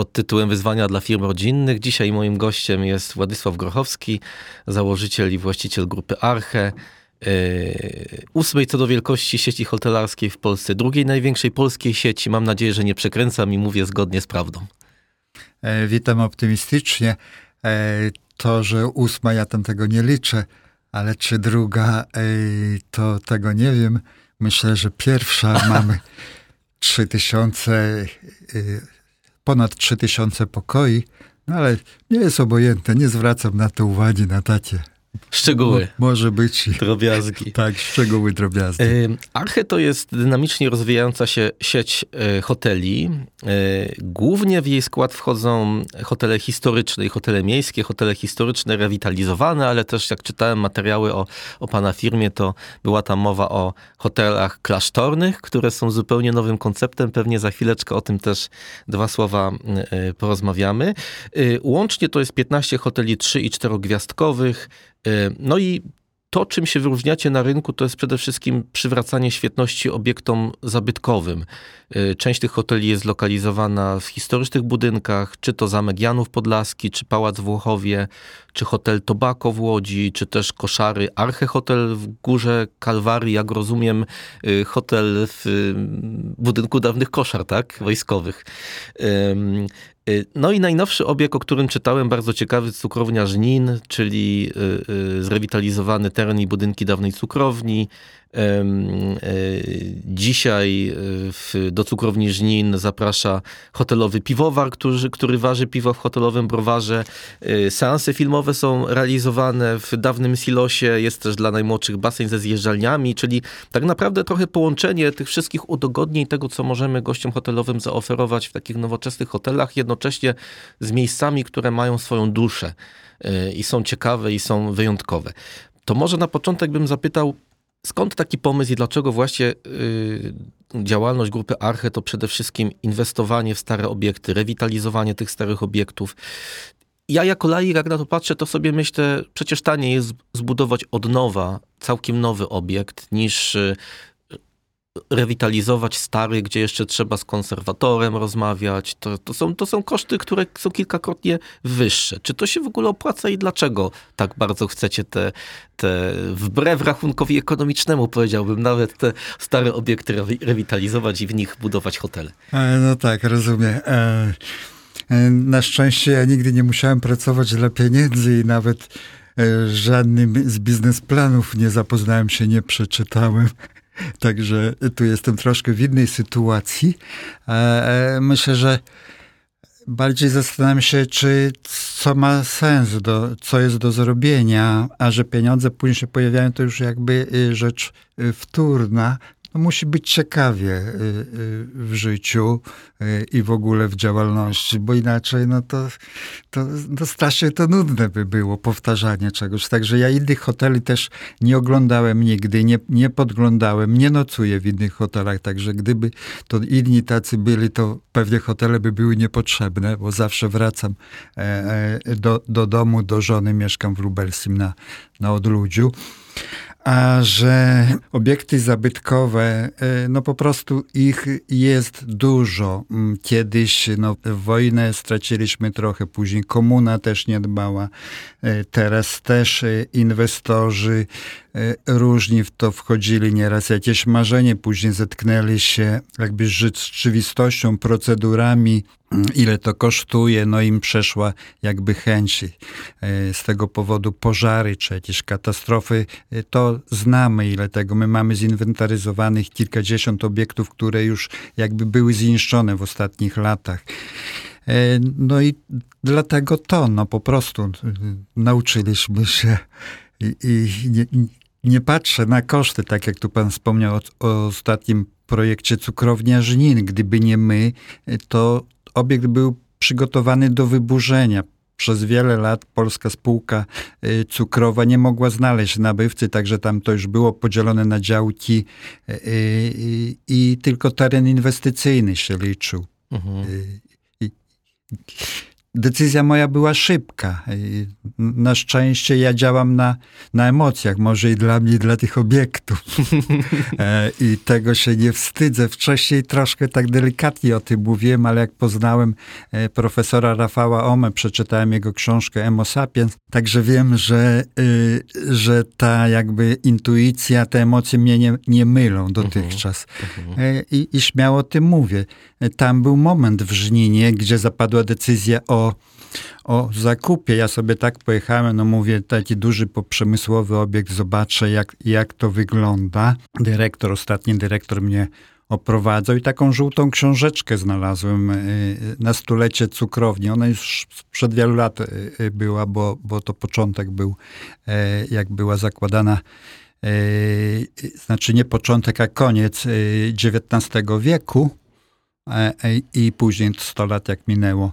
pod tytułem Wyzwania dla firm rodzinnych. Dzisiaj moim gościem jest Władysław Grochowski, założyciel i właściciel grupy Arche, yy, ósmej co do wielkości sieci hotelarskiej w Polsce, drugiej największej polskiej sieci. Mam nadzieję, że nie przekręcam i mówię zgodnie z prawdą. E, witam optymistycznie. E, to, że ósma, ja tam tego nie liczę, ale czy druga, e, to tego nie wiem. Myślę, że pierwsza mamy 3000, ponad 3000 pokoi, no ale nie jest obojętne, nie zwracam na to uwagi na tacie. Szczegóły. Mo, może być. Drobiazgi. Tak, szczegóły drobiazgi. Arche to jest dynamicznie rozwijająca się sieć e, hoteli. E, głównie w jej skład wchodzą hotele historyczne i hotele miejskie, hotele historyczne rewitalizowane, ale też jak czytałem materiały o, o pana firmie, to była tam mowa o hotelach klasztornych, które są zupełnie nowym konceptem. Pewnie za chwileczkę o tym też dwa słowa e, porozmawiamy. Łącznie to jest 15 hoteli 3 i 4 gwiazdkowych, no i to, czym się wyróżniacie na rynku, to jest przede wszystkim przywracanie świetności obiektom zabytkowym. Y, część tych hoteli jest zlokalizowana w historycznych budynkach, czy to Zamek Janów Podlaski, czy Pałac Włochowie, czy Hotel Tobacco w Łodzi, czy też Koszary, Arche Hotel w Górze Kalwarii, jak rozumiem, y, hotel w budynku dawnych koszar, tak, wojskowych. Y, no i najnowszy obiekt, o którym czytałem, bardzo ciekawy, cukrownia Żnin, czyli y, y, zrewitalizowany teren i budynki dawnej cukrowni, dzisiaj e, do cukrowni Żnin zaprasza hotelowy piwowar, który, który waży piwo w hotelowym browarze. E, seanse filmowe są realizowane w dawnym silosie. Jest też dla najmłodszych basen ze zjeżdżalniami, czyli tak naprawdę trochę połączenie tych wszystkich udogodnień tego, co możemy gościom hotelowym zaoferować w takich nowoczesnych hotelach, jednocześnie z miejscami, które mają swoją duszę i są ciekawe i są wyjątkowe. To może na początek bym zapytał, Skąd taki pomysł i dlaczego właśnie yy, działalność grupy Arche to przede wszystkim inwestowanie w stare obiekty, rewitalizowanie tych starych obiektów? Ja jako laik, jak na to patrzę, to sobie myślę, przecież taniej jest zbudować od nowa całkiem nowy obiekt, niż y, rewitalizować stary, gdzie jeszcze trzeba z konserwatorem rozmawiać. To, to, są, to są koszty, które są kilkakrotnie wyższe. Czy to się w ogóle opłaca i dlaczego tak bardzo chcecie te, te wbrew rachunkowi ekonomicznemu, powiedziałbym, nawet te stare obiekty rewitalizować i w nich budować hotele? E, no tak, rozumiem. E, e, na szczęście ja nigdy nie musiałem pracować dla pieniędzy i nawet żadnym z biznesplanów nie zapoznałem się, nie przeczytałem. Także tu jestem troszkę w innej sytuacji. E, e, myślę, że bardziej zastanawiam się, czy co ma sens, do, co jest do zrobienia, a że pieniądze później się pojawiają, to już jakby y, rzecz y, wtórna no musi być ciekawie y, y, w życiu y, i w ogóle w działalności, bo inaczej no to, to, to strasznie to nudne by było powtarzanie czegoś. Także ja innych hoteli też nie oglądałem nigdy, nie, nie podglądałem, nie nocuję w innych hotelach, także gdyby to inni tacy byli, to pewnie hotele by były niepotrzebne, bo zawsze wracam e, e, do, do domu, do żony, mieszkam w Lubelskim na, na odludziu a że obiekty zabytkowe, e, no po prostu ich jest dużo. Mm, kiedyś no, wojnę straciliśmy trochę, później komuna też nie dbała. E, teraz też e, inwestorzy różni w to wchodzili nieraz. Jakieś marzenie, później zetknęli się jakby z rzeczywistością, procedurami, ile to kosztuje, no im przeszła jakby chęć e, z tego powodu pożary czy jakieś katastrofy, e, to znamy ile tego. My mamy zinwentaryzowanych kilkadziesiąt obiektów, które już jakby były zniszczone w ostatnich latach. E, no i dlatego to, no po prostu nauczyliśmy się i, i nie, nie patrzę na koszty, tak jak tu pan wspomniał o, o ostatnim projekcie Cukrownia Żnin. Gdyby nie my, to obiekt był przygotowany do wyburzenia. Przez wiele lat polska spółka y, cukrowa nie mogła znaleźć nabywcy, także tam to już było podzielone na działki y, y, i tylko teren inwestycyjny się liczył. Mhm. Decyzja moja była szybka. Na szczęście ja działam na, na emocjach, może i dla mnie, i dla tych obiektów. E, I tego się nie wstydzę. Wcześniej troszkę tak delikatnie o tym mówiłem, ale jak poznałem e, profesora Rafała Ome, przeczytałem jego książkę Emo Sapiens, także wiem, że, y, że ta jakby intuicja, te emocje mnie nie, nie mylą dotychczas. Mhm. E, I, I śmiało o tym mówię. Tam był moment w Żninie, gdzie zapadła decyzja o o, zakupie. Ja sobie tak pojechałem, no mówię, taki duży poprzemysłowy obiekt, zobaczę jak, jak to wygląda. Dyrektor, ostatni dyrektor mnie oprowadzał i taką żółtą książeczkę znalazłem y, na stulecie cukrowni. Ona już sprzed wielu lat y, y, była, bo, bo to początek był, jak była zakładana znaczy nie początek, a koniec XIX wieku i później 100 lat jak minęło.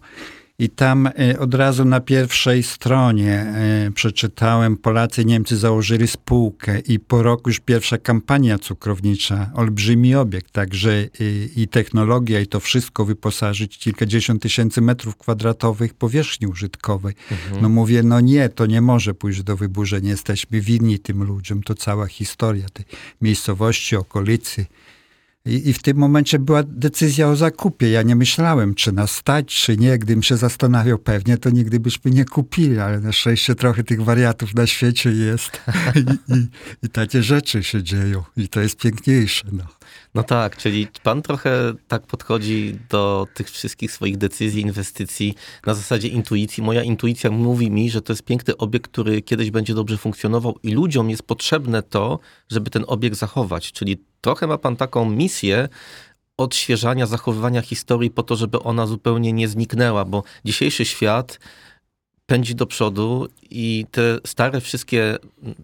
I tam e, od razu na pierwszej stronie e, przeczytałem, Polacy Niemcy założyli spółkę i po roku już pierwsza kampania cukrownicza, olbrzymi obiekt, także i, i technologia i to wszystko wyposażyć kilkadziesiąt tysięcy metrów kwadratowych powierzchni użytkowej. Mhm. No mówię, no nie, to nie może pójść do wyburzenia, jesteśmy winni tym ludziom, to cała historia tej miejscowości, okolicy. I, I, w tym momencie była decyzja o zakupie. Ja nie myślałem, czy nas stać, czy nie. Gdybym się zastanawiał pewnie, to nigdy byśmy nie kupili, ale na szczęście trochę tych wariatów na świecie jest. I, i, i takie rzeczy się dzieją. I to jest piękniejsze. No. No tak, czyli pan trochę tak podchodzi do tych wszystkich swoich decyzji, inwestycji na zasadzie intuicji. Moja intuicja mówi mi, że to jest piękny obiekt, który kiedyś będzie dobrze funkcjonował i ludziom jest potrzebne to, żeby ten obiekt zachować. Czyli trochę ma pan taką misję, odświeżania, zachowywania historii po to, żeby ona zupełnie nie zniknęła, bo dzisiejszy świat pędzi do przodu i te stare wszystkie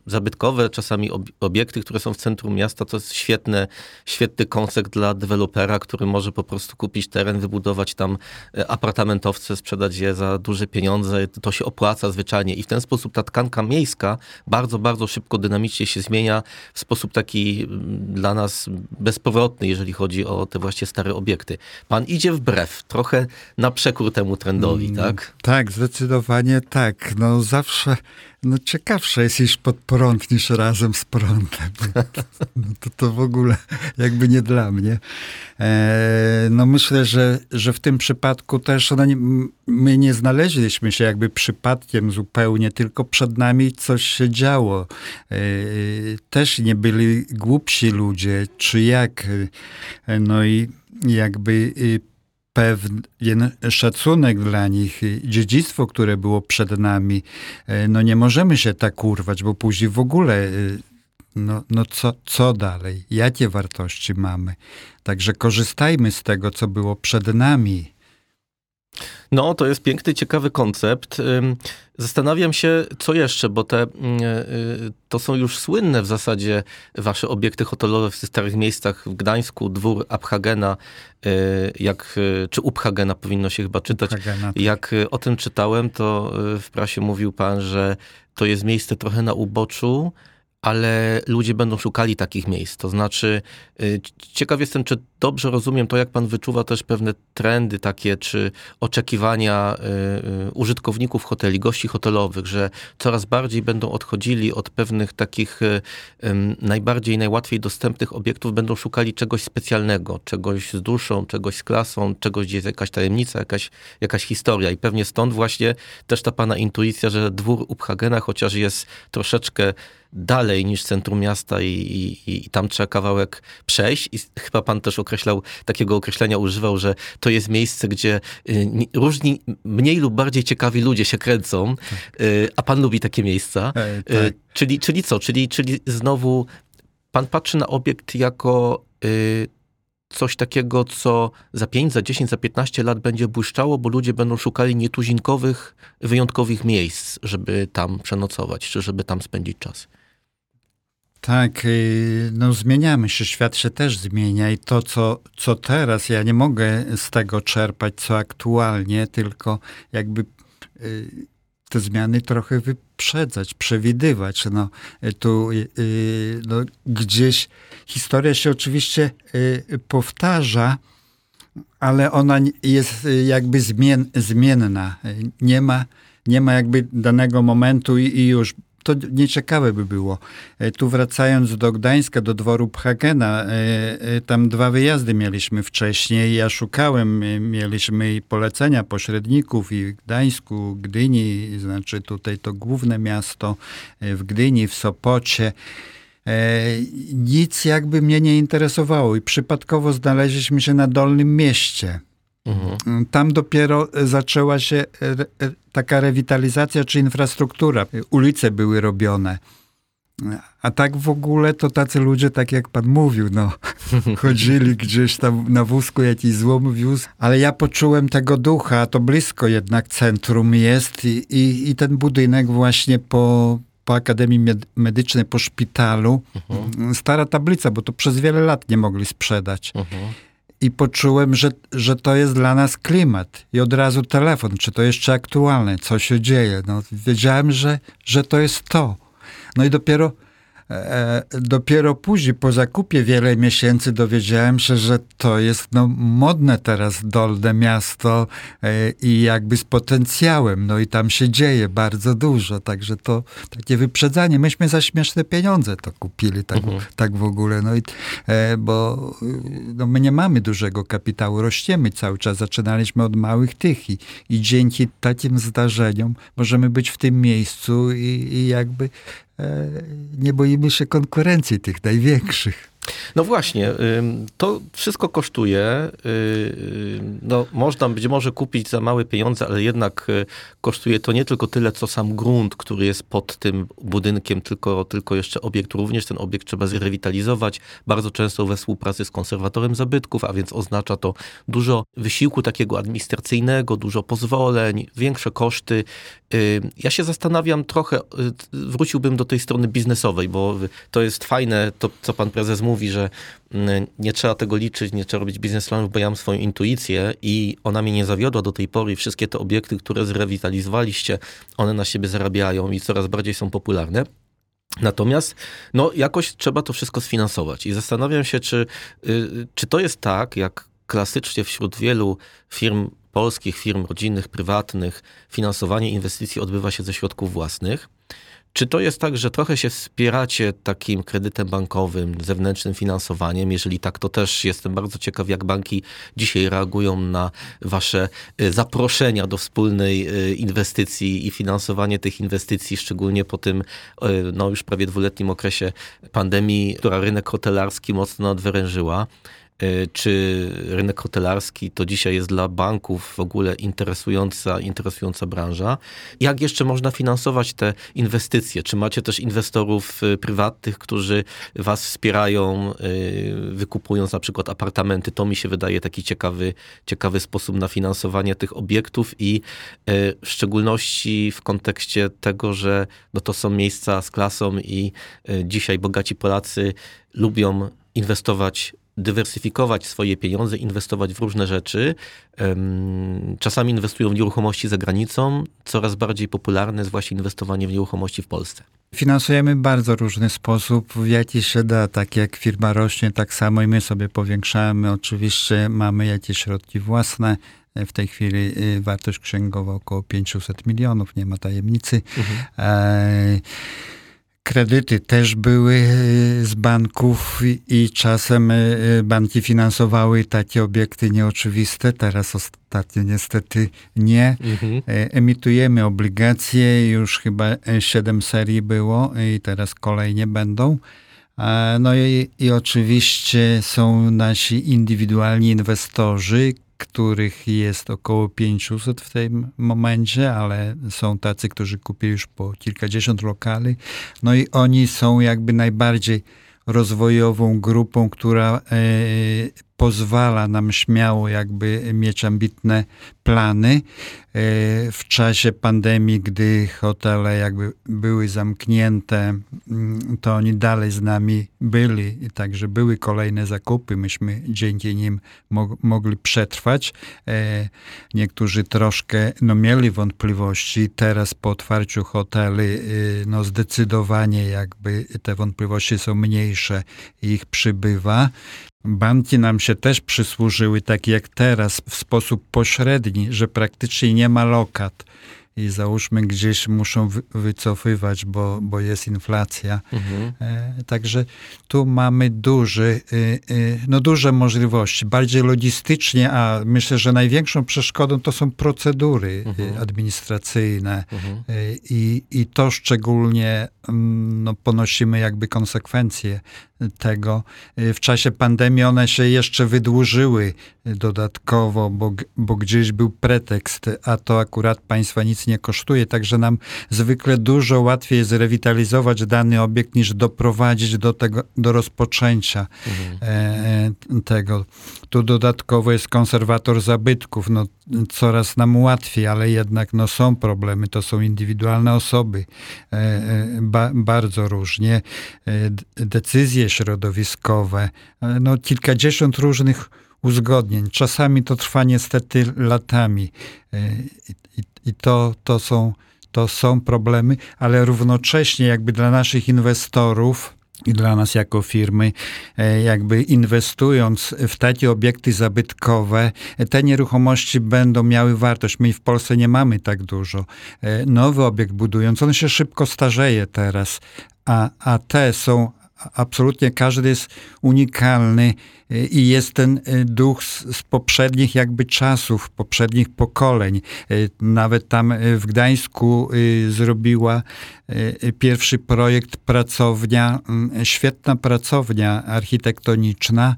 zabytkowe czasami obiekty, które są w centrum miasta, to jest świetne, świetny koncept dla dewelopera, który może po prostu kupić teren, wybudować tam e, apartamentowce, sprzedać je za duże pieniądze. To się opłaca zwyczajnie i w ten sposób ta tkanka miejska bardzo, bardzo szybko, dynamicznie się zmienia w sposób taki dla nas bezpowrotny, jeżeli chodzi o te właśnie stare obiekty. Pan idzie wbrew, trochę na przekór temu trendowi, mm, tak? Tak, zdecydowanie tak. No zawsze no, ciekawsze jest iść pod prąd niż razem z prądem. No, to, to w ogóle jakby nie dla mnie. E, no myślę, że, że w tym przypadku też no, nie, my nie znaleźliśmy się jakby przypadkiem zupełnie, tylko przed nami coś się działo. E, też nie byli głupsi ludzie, czy jak. E, no i jakby pewien szacunek dla nich, dziedzictwo, które było przed nami. E, no nie możemy się tak urwać, bo później w ogóle e, no, no co, co dalej? Jakie wartości mamy? Także korzystajmy z tego, co było przed nami. No, to jest piękny, ciekawy koncept. Zastanawiam się, co jeszcze, bo te, mm, e, to są już słynne w zasadzie wasze obiekty hotelowe w starych miejscach w Gdańsku, dwór Abhagena, e, jak, e, czy Uphagena powinno się chyba czytać. Tak. Jak o tym czytałem, to w prasie mówił pan, że to jest miejsce trochę na uboczu, ale ludzie będą szukali takich miejsc. To znaczy, y, ciekaw jestem, czy dobrze rozumiem to, jak pan wyczuwa też pewne trendy takie, czy oczekiwania y, y, użytkowników hoteli, gości hotelowych, że coraz bardziej będą odchodzili od pewnych takich najbardziej, najłatwiej dostępnych obiektów, będą szukali czegoś specjalnego, czegoś z duszą, czegoś z klasą, czegoś, gdzie jest jakaś tajemnica, jakaś, jakaś historia. I pewnie stąd właśnie też ta pana intuicja, że dwór Uphagena, chociaż jest troszeczkę dalej niż centrum miasta i, i, i, tam trzeba kawałek przejść. I chyba pan też określał, takiego określenia używał, że to jest miejsce, gdzie y, różni, mniej lub bardziej ciekawi ludzie się kręcą, y, a pan lubi takie miejsca. E, tak. Czyli, czyli co? Czyli, czyli znowu pan patrzy na obiekt jako coś takiego, co za 5, za 10, za 15 lat będzie błyszczało, bo ludzie będą szukali nietuzinkowych, wyjątkowych miejsc, żeby tam przenocować, czy żeby tam spędzić czas. Tak, y, no zmieniamy się, świat się też zmienia i to, co, co teraz, ja nie mogę z tego czerpać, co aktualnie, tylko jakby y, te zmiany trochę wyprzedzać, przewidywać. No, tu no, gdzieś historia się oczywiście powtarza, ale ona jest jakby zmien, zmienna. Nie ma, nie ma jakby danego momentu i, i już to nieciekawe by było. E, tu wracając do Gdańska, do dworu Phagena, e, e, tam dwa wyjazdy mieliśmy wcześniej. Ja szukałem, mieliśmy polecenia pośredników i w Gdańsku, Gdyni, znaczy tutaj to główne miasto, w Gdyni, w Sopocie. Nic jakby mnie nie interesowało i przypadkowo znaleźliśmy się na Dolnym Mieście. Mhm. Tam dopiero zaczęła się taka rewitalizacja czy infrastruktura. Ulice były robione. A tak w ogóle to tacy ludzie, tak jak pan mówił, no, chodzili gdzieś tam na wózku, jakiś złom wiózł, ale ja poczułem tego ducha, to blisko jednak centrum jest i, i, i ten budynek właśnie po, po Akademii Medycznej, po szpitalu, mhm. stara tablica, bo to przez wiele lat nie mogli sprzedać. Mhm i poczułem, że, że to jest dla nas klimat. I od razu telefon, czy to jeszcze aktualne, co się dzieje. No, wiedziałem, że, że to jest to. No i dopiero dopiero później, po zakupie wiele miesięcy, dowiedziałem się, że to jest no, modne teraz dolne miasto e, i jakby z potencjałem. No i tam się dzieje bardzo dużo, także to takie wyprzedzanie. Myśmy za śmieszne pieniądze to kupili, tak, mhm. tak w ogóle. No i, e, bo no, my nie mamy dużego kapitału, rościemy cały czas. Zaczynaliśmy od małych tych i, i dzięki takim zdarzeniom możemy być w tym miejscu i, i jakby E, nie boimy się konkurencji tych największych. No właśnie, to wszystko kosztuje. No, można być może kupić za małe pieniądze, ale jednak y, kosztuje to nie tylko tyle, co sam grunt, który jest pod tym budynkiem, tylko, tylko jeszcze obiekt również. Ten obiekt trzeba zrewitalizować, bardzo często we współpracy z konserwatorem zabytków, a więc oznacza to dużo wysiłku takiego administracyjnego, dużo pozwoleń, większe koszty. Ja się zastanawiam trochę, y, wróciłbym do tej strony biznesowej, bo to jest fajne, to co pan prezes mówi, mówi, że mm, nie trzeba tego liczyć, nie trzeba robić biznesplanów, bo ja mam swoją intuicję i ona mnie nie zawiodła do tej pory. Wszystkie te obiekty, które zrewitalizowaliście, one na siebie zarabiają i coraz bardziej są popularne. Natomiast no, jakoś trzeba to wszystko sfinansować i zastanawiam się, czy, y, czy to jest tak, jak klasycznie wśród wielu firm polskich, firm rodzinnych, prywatnych, finansowanie inwestycji odbywa się ze środków własnych. Czy to jest tak, że trochę się wspieracie takim kredytem bankowym, zewnętrznym finansowaniem? Jeżeli tak, to też jestem bardzo ciekaw, jak banki dzisiaj reagują na wasze y, zaproszenia do wspólnej y, inwestycji i finansowanie tych inwestycji, szczególnie po tym y, no, już prawie dwuletnim okresie pandemii, która rynek hotelarski mocno odwyrężyła. E, czy rynek hotelarski to dzisiaj jest dla banków w ogóle interesująca, interesująca branża. Jak jeszcze można finansować te inwestycje? Czy macie też inwestorów e, prywatnych, którzy was wspierają, e, wykupując na przykład apartamenty? To mi się wydaje taki ciekawy, ciekawy sposób na finansowanie tych obiektów i w szczególności w kontekście tego, że no to są miejsca z klasą i dzisiaj bogaci Polacy lubią inwestować dywersyfikować swoje pieniądze, inwestować w różne rzeczy. Czasami inwestują w nieruchomości za granicą. Coraz bardziej popularne jest właśnie inwestowanie w nieruchomości w Polsce. Finansujemy w bardzo różny sposób, w jaki się da. Tak jak firma rośnie, tak samo i my sobie powiększamy. Oczywiście mamy jakieś środki własne. W tej chwili y, wartość księgowa około 500 milionów, nie ma tajemnicy. Mhm. E Kredyty też były e, z banków i czasem e, banki finansowały takie obiekty nieoczywiste. Teraz ostatnio niestety nie. Mhm. E, emitujemy obligacje, już chyba siedem serii było i teraz kolejnie będą. No i, i oczywiście są nasi indywidualni inwestorzy, których jest około 500 w tym momencie, ale są tacy, którzy kupili już po kilkadziesiąt lokali. No i oni są jakby najbardziej rozwojową grupą, która e, pozwala nam śmiało jakby mieć ambitne plany. E, w czasie pandemii, gdy hotele jakby były zamknięte, mm, to oni dalej z nami byli także były kolejne zakupy. Myśmy dzięki nim mogli przetrwać. E, niektórzy troszkę no, mieli wątpliwości. Teraz po otwarciu hoteli y, no, zdecydowanie jakby te wątpliwości są mniejsze i ich przybywa. Banki nam się też przysłużyły, tak jak teraz, w sposób pośredni, że praktycznie nie ma lokat i załóżmy gdzieś muszą wycofywać, bo, bo jest inflacja. Mhm. E, także tu mamy duży, y, y, no duże możliwości. Bardziej logistycznie, a myślę, że największą przeszkodą to są procedury y, mhm. administracyjne mhm. I, i to szczególnie mm, no, ponosimy jakby konsekwencje tego. W czasie pandemii one się jeszcze wydłużyły dodatkowo, bo, bo gdzieś był pretekst, a to akurat państwa nic nie kosztuje, także nam zwykle dużo łatwiej jest rewitalizować dany obiekt niż doprowadzić do tego, do rozpoczęcia mhm. e, tego. Tu dodatkowo jest konserwator zabytków, no coraz nam łatwiej, ale jednak no, są problemy, to są indywidualne osoby, e, e, ba, bardzo różnie. E, decyzje środowiskowe, no kilkadziesiąt różnych uzgodnień. Czasami to trwa niestety latami i, i to, to, są, to są problemy, ale równocześnie jakby dla naszych inwestorów i dla nas jako firmy, e, jakby inwestując w takie obiekty zabytkowe, te nieruchomości będą miały wartość. My w Polsce nie mamy tak dużo. E, nowy obiekt budując, on się szybko starzeje teraz, a, a te są absolutnie każdy jest unikalny y, i jest ten y, duch z, z, poprzednich jakby czasów, poprzednich pokoleń. Y, nawet tam w Gdańsku zrobiła pierwszy projekt pracownia, świetna pracownia architektoniczna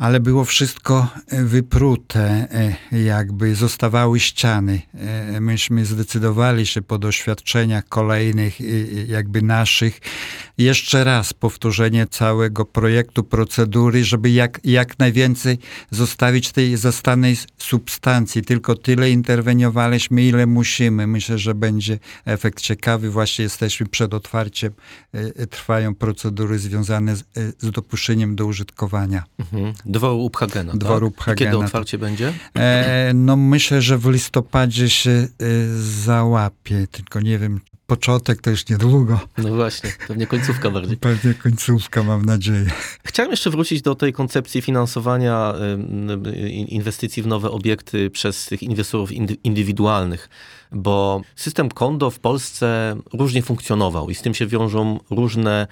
ale było wszystko e, wyprute, e, jakby zostawały ściany. E, myśmy zdecydowali się po doświadczeniach kolejnych, jakby naszych, jeszcze raz powtórzenie całego projektu, procedury, żeby jak, jak najwięcej zostawić tej zastanej substancji. Tylko tyle interweniowaliśmy, ile musimy. Myślę, że będzie efekt ciekawy. Właśnie jesteśmy przed otwarciem. Trwają procedury związane z, z dopuszczeniem do użytkowania. Mhm. Dworu Uphagena. Dworu tak? Kiedy otwarcie będzie? E, no myślę, że w listopadzie się e, załapie, tylko nie wiem, początek to już niedługo. No właśnie, pewnie końcówka bardziej. Pewnie końcówka, mam nadzieję. Chciałem jeszcze wrócić do tej koncepcji finansowania inwestycji w nowe obiekty przez tych inwestorów indywidualnych, bo system kondo w Polsce różnie funkcjonował i z tym się wiążą różne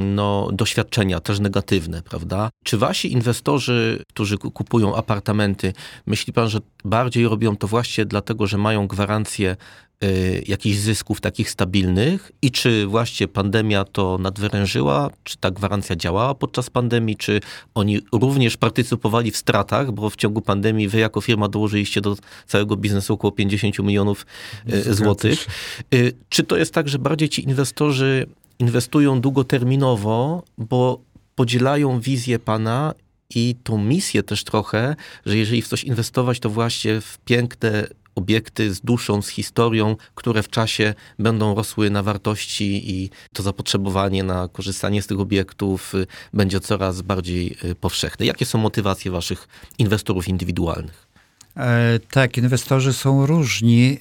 no, doświadczenia, też negatywne, prawda? Czy wasi inwestorzy, którzy kupują apartamenty, myśli pan, że bardziej robią to właśnie dlatego, że mają gwarancję y, jakichś zysków takich stabilnych? I czy właśnie pandemia to nadwyrężyła, czy ta gwarancja działała podczas pandemii, czy oni również partycypowali w stratach, bo w ciągu pandemii wy jako firma dołożyliście do całego biznesu około 50 milionów y, złotych. Y, czy to jest tak, że bardziej ci inwestorzy inwestują długoterminowo, bo podzielają wizję pana i tą misję też trochę, że jeżeli w coś inwestować, to właśnie w piękne obiekty z duszą, z historią, które w czasie będą rosły na wartości i to zapotrzebowanie na korzystanie z tych obiektów y, będzie coraz bardziej y, powszechne. Jakie są motywacje waszych inwestorów indywidualnych? E, tak, inwestorzy są różni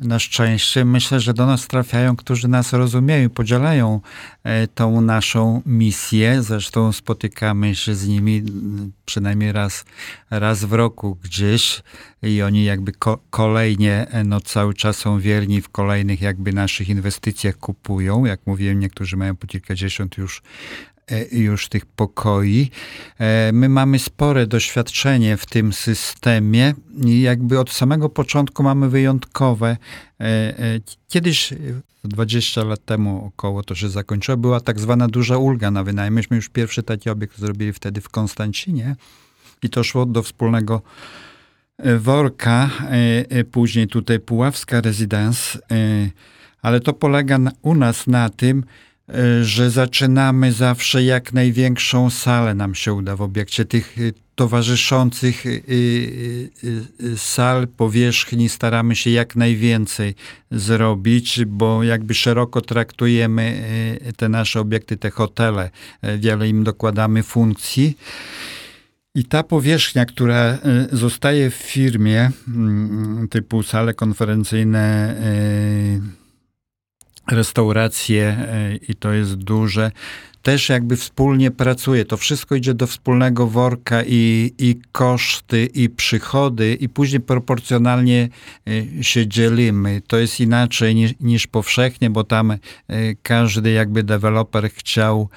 na szczęście. Myślę, że do nas trafiają, którzy nas rozumieją, podzielają e, tą naszą misję. Zresztą spotykamy się z nimi przynajmniej raz, raz w roku gdzieś i oni jakby ko kolejnie e, no, cały czas są wierni w kolejnych jakby naszych inwestycjach kupują. Jak mówiłem, niektórzy mają po kilkadziesiąt już już tych pokoi. E, my mamy spore doświadczenie w tym systemie i jakby od samego początku mamy wyjątkowe. E, kiedyś, 20 lat temu około to się zakończyło, była tak zwana duża ulga na wynajem. Myśmy już pierwszy taki obiekt zrobili wtedy w Konstancinie i to szło do wspólnego worka, później tutaj Puławska Residence, ale to polega na, u nas na tym, e, że zaczynamy zawsze jak największą salę nam się uda w obiekcie. Tych e, towarzyszących sal, powierzchni staramy się jak najwięcej zrobić, bo jakby szeroko traktujemy te nasze obiekty, te hotele, wiele im dokładamy funkcji. I ta powierzchnia, która zostaje w firmie, mm, typu sale konferencyjne, restauracje e, i to jest duże, też jakby wspólnie pracuje. To wszystko idzie do wspólnego worka i, i koszty, i przychody, i później proporcjonalnie e, się dzielimy. To jest inaczej niż, niż powszechnie, bo tam e, każdy jakby deweloper chciał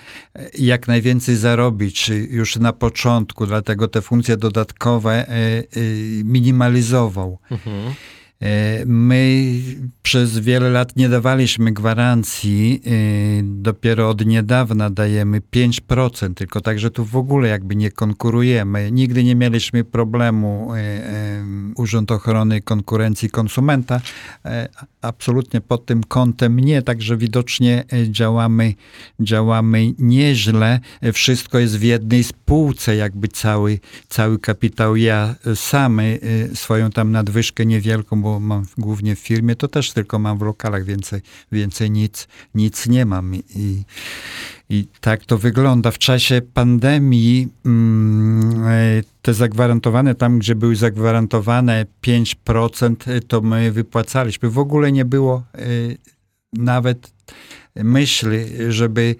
jak najwięcej zarobić już na początku, dlatego te funkcje dodatkowe minimalizował. Mhm. E, my przez wiele lat nie dawaliśmy gwarancji, e, dopiero od niedawna dajemy 5%, tylko także tu w ogóle jakby nie konkurujemy. Nigdy nie mieliśmy problemu e, Urząd Ochrony Konkurencji Konsumenta. Absolutnie pod tym kątem nie, także widocznie działamy, działamy nieźle. Wszystko jest w jednej spółce, jakby cały, cały kapitał. Ja sam swoją tam nadwyżkę niewielką, bo mam głównie w firmie, to też tylko mam w lokalach, więcej, więcej nic, nic nie mam. I, i tak to wygląda. W czasie pandemii mm, e, te zagwarantowane, tam gdzie były zagwarantowane 5%, e, to my wypłacaliśmy. W ogóle nie było e, nawet myśli, żeby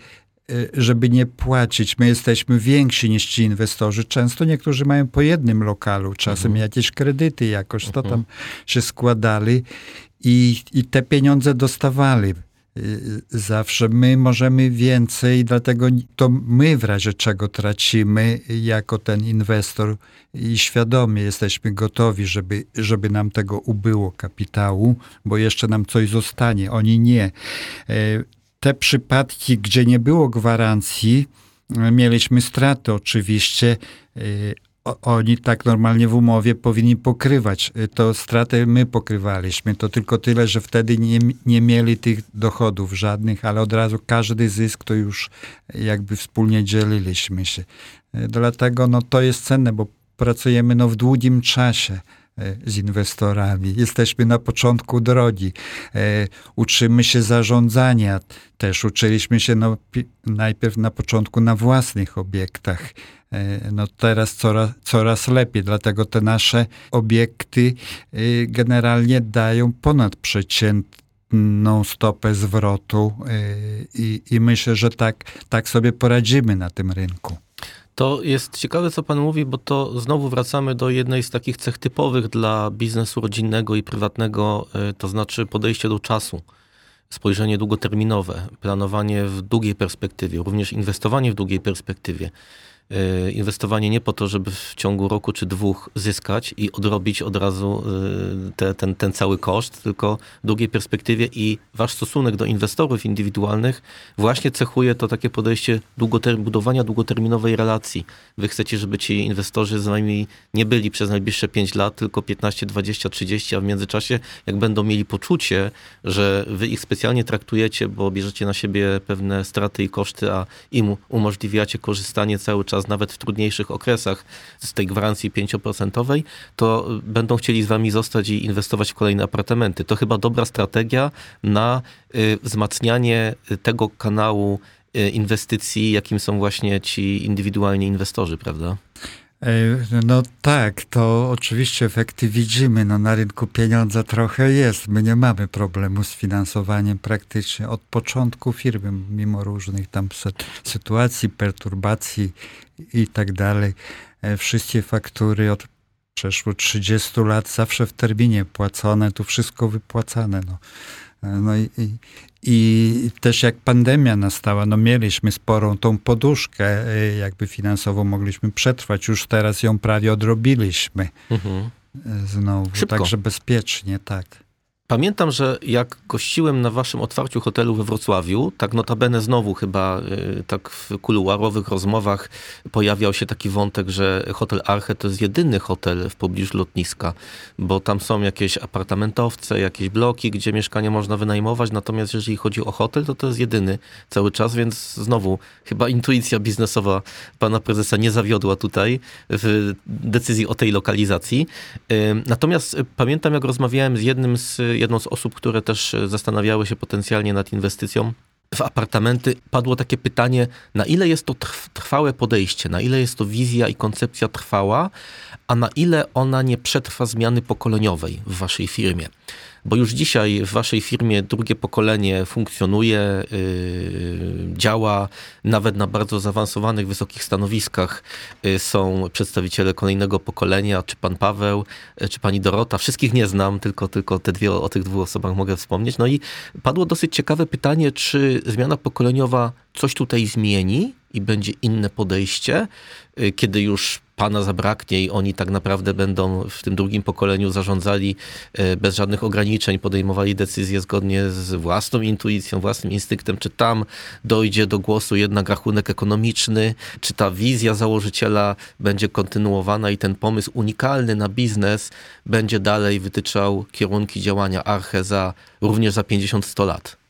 żeby nie płacić. My jesteśmy więksi niż ci inwestorzy. Często niektórzy mają po jednym lokalu, czasem mhm. jakieś kredyty jakoś, to tam mhm. się składali i, i te pieniądze dostawali y, zawsze. My możemy więcej, dlatego to my w razie czego tracimy jako ten inwestor i świadomie jesteśmy gotowi, żeby, żeby nam tego ubyło kapitału, bo jeszcze nam coś zostanie. Oni nie. Te przypadki, gdzie nie było gwarancji, e, mieliśmy straty oczywiście. E, oni tak normalnie w umowie powinni pokrywać. E, to straty my pokrywaliśmy. To tylko tyle, że wtedy nie, nie mieli tych dochodów żadnych, ale od razu każdy zysk to już jakby wspólnie dzieliliśmy się. Dlatego no, to jest cenne, bo pracujemy no, w długim czasie. E, z inwestorami. Jesteśmy na początku drogi. E, uczymy się zarządzania. Też uczyliśmy się no, najpierw na początku na własnych obiektach. E, no teraz coraz, coraz lepiej, dlatego te nasze obiekty generalnie dają ponadprzeciętną stopę zwrotu i, i myślę, że tak, tak sobie poradzimy na tym rynku. To jest ciekawe, co pan mówi, bo to znowu wracamy do jednej z takich cech typowych dla biznesu rodzinnego i prywatnego, e, to znaczy podejście do czasu, spojrzenie długoterminowe, planowanie w długiej perspektywie, również inwestowanie w długiej perspektywie. E, inwestowanie nie po to, żeby w ciągu roku czy dwóch zyskać i odrobić od razu e, te, ten, ten cały koszt, tylko w długiej perspektywie i wasz stosunek do inwestorów indywidualnych właśnie cechuje to takie podejście długoter budowania długoterminowej relacji. Wy chcecie, żeby ci inwestorzy z nami nie byli przez najbliższe 5 lat, tylko 15, 20, 30, a w międzyczasie jak będą mieli poczucie, że wy ich specjalnie traktujecie, bo bierzecie na siebie pewne straty i koszty, a im umożliwiacie korzystanie cały czas nawet w trudniejszych okresach z tej gwarancji 5%, to będą chcieli z wami zostać i inwestować w kolejne apartamenty. To chyba dobra strategia na y, wzmacnianie tego kanału y, inwestycji, jakim są właśnie ci indywidualni inwestorzy, prawda? No tak, to oczywiście efekty widzimy. No na rynku pieniądza trochę jest. My nie mamy problemu z finansowaniem praktycznie od początku firmy, mimo różnych tam sytuacji, perturbacji i tak dalej. E, wszystkie faktury od przeszło 30 lat zawsze w terminie płacone, tu wszystko wypłacane. No. E, no i, i, i, też jak pandemia nastała, no mieliśmy sporą tą poduszkę e, jakby finansową, mogliśmy przetrwać. Już teraz ją prawie odrobiliśmy mhm. znowu, Szybko. także bezpiecznie, tak. Pamiętam, że jak gościłem na waszym otwarciu hotelu we Wrocławiu, tak notabene znowu chyba y, tak w kuluarowych rozmowach pojawiał się taki wątek, że hotel Arche to jest jedyny hotel w pobliżu lotniska, bo tam są jakieś apartamentowce, jakieś bloki, gdzie mieszkanie można wynajmować, natomiast jeżeli chodzi o hotel, to to jest jedyny cały czas, więc znowu chyba intuicja biznesowa pana prezesa nie zawiodła tutaj w decyzji o tej lokalizacji. Y, natomiast pamiętam, jak rozmawiałem z jednym z jedną z osób, które też e, zastanawiały się potencjalnie nad inwestycją w apartamenty, padło takie pytanie, na ile jest to trwałe podejście, na ile jest to wizja i koncepcja trwała, a na ile ona nie przetrwa zmiany pokoleniowej w waszej firmie bo już dzisiaj w waszej firmie drugie pokolenie funkcjonuje, yy, działa, nawet na bardzo zaawansowanych, wysokich stanowiskach yy, są przedstawiciele kolejnego pokolenia, czy pan Paweł, yy, czy pani Dorota. Wszystkich nie znam, tylko, tylko te dwie, o tych dwóch osobach mogę wspomnieć. No i padło dosyć ciekawe pytanie, czy zmiana pokoleniowa coś tutaj zmieni i będzie inne podejście, y, kiedy już pana zabraknie i oni tak naprawdę będą w tym drugim pokoleniu zarządzali y, bez żadnych ograniczeń, podejmowali decyzje zgodnie z własną intuicją, własnym instynktem, czy tam dojdzie do głosu jednak rachunek ekonomiczny, czy ta wizja założyciela będzie kontynuowana i ten pomysł unikalny na biznes będzie dalej wytyczał kierunki działania Arche za również za 50-100 lat.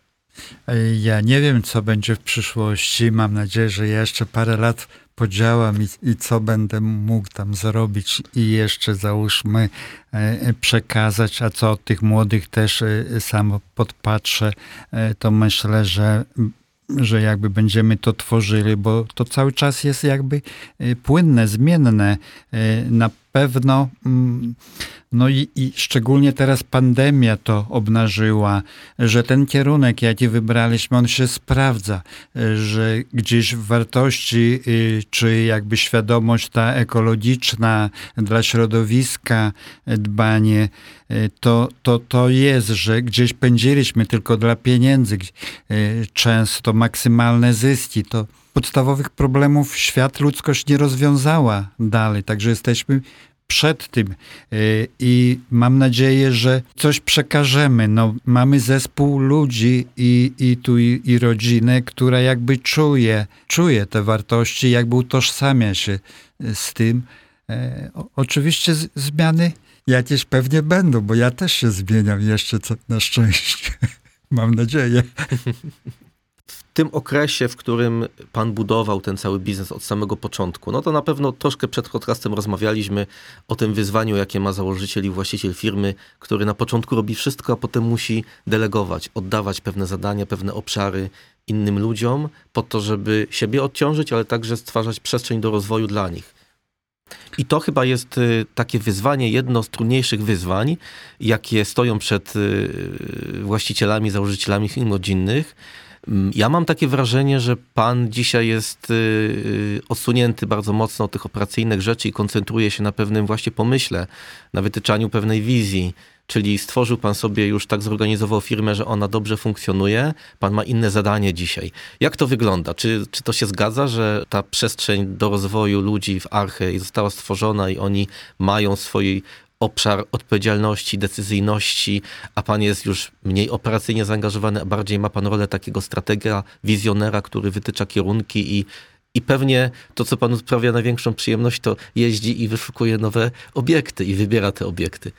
Ja nie wiem, co będzie w przyszłości. Mam nadzieję, że jeszcze parę lat podziałam i, i co będę mógł tam zrobić i jeszcze załóżmy e, przekazać, a co od tych młodych też e, samo podpatrzę, e, to myślę, że że jakby będziemy to tworzyli, bo to cały czas jest jakby płynne, zmienne. Na pewno mm, no i, i, szczególnie teraz pandemia to obnażyła, że ten kierunek, jaki wybraliśmy, on się sprawdza, że gdzieś wartości, y, czy jakby świadomość ta ekologiczna dla środowiska, dbanie, y, to, to, to jest, że gdzieś pędziliśmy tylko dla pieniędzy, y, często maksymalne zyski, to podstawowych problemów świat, ludzkość nie rozwiązała dalej, także jesteśmy przed tym y, i mam nadzieję, że coś przekażemy. No, mamy zespół ludzi i, i tu i, i rodzinę, która jakby czuje, czuje te wartości, jakby utożsamia się y, z tym. E, oczywiście z, zmiany jakieś pewnie będą, bo ja też się zmieniam jeszcze co, na szczęście. Mam nadzieję. tym okresie, w którym pan budował ten cały biznes od samego początku, no to na pewno troszkę przed podcastem rozmawialiśmy o tym wyzwaniu, jakie ma założyciel i właściciel firmy, który na początku robi wszystko, a potem musi delegować, oddawać pewne zadania, pewne obszary innym ludziom, po to, żeby siebie odciążyć, ale także stwarzać przestrzeń do rozwoju dla nich. I to chyba jest y, takie wyzwanie, jedno z trudniejszych wyzwań, jakie stoją przed y, właścicielami, założycielami firm rodzinnych, ja mam takie wrażenie, że pan dzisiaj jest y, y, odsunięty bardzo mocno od tych operacyjnych rzeczy i koncentruje się na pewnym właśnie pomyśle, na wytyczaniu pewnej wizji. Czyli stworzył pan sobie już tak zorganizował firmę, że ona dobrze funkcjonuje, pan ma inne zadanie dzisiaj. Jak to wygląda? Czy, czy to się zgadza, że ta przestrzeń do rozwoju ludzi w Arche została stworzona i oni mają swój obszar odpowiedzialności, decyzyjności, a pan jest już mniej operacyjnie zaangażowany, a bardziej ma pan rolę takiego stratega, wizjonera, który wytycza kierunki i i pewnie to, co panu sprawia największą przyjemność, to jeździ i wyszukuje nowe obiekty i wybiera te obiekty.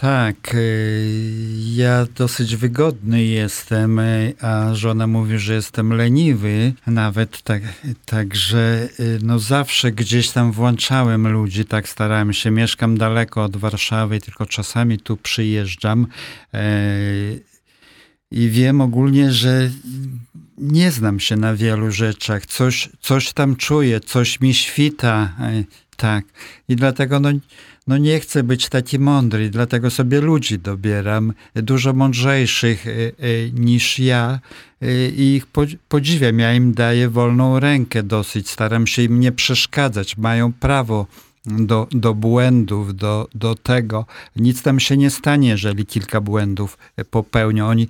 Tak, y, ja dosyć wygodny jestem, y, a żona mówi, że jestem leniwy nawet, tak, także y, no zawsze gdzieś tam włączałem ludzi, tak starałem się, mieszkam daleko od Warszawy, tylko czasami tu przyjeżdżam i wiem ogólnie, że nie znam się na wielu rzeczach, coś, coś tam czuję, coś mi świta, tak, i dlatego no no nie chcę być taki mądry, dlatego sobie ludzi dobieram, dużo mądrzejszych e, e, niż ja e, i ich podziwiam. Ja im daję wolną rękę dosyć, staram się im nie przeszkadzać, mają prawo do, do błędów, do, do tego. Nic tam się nie stanie, jeżeli kilka błędów popełnią. Oni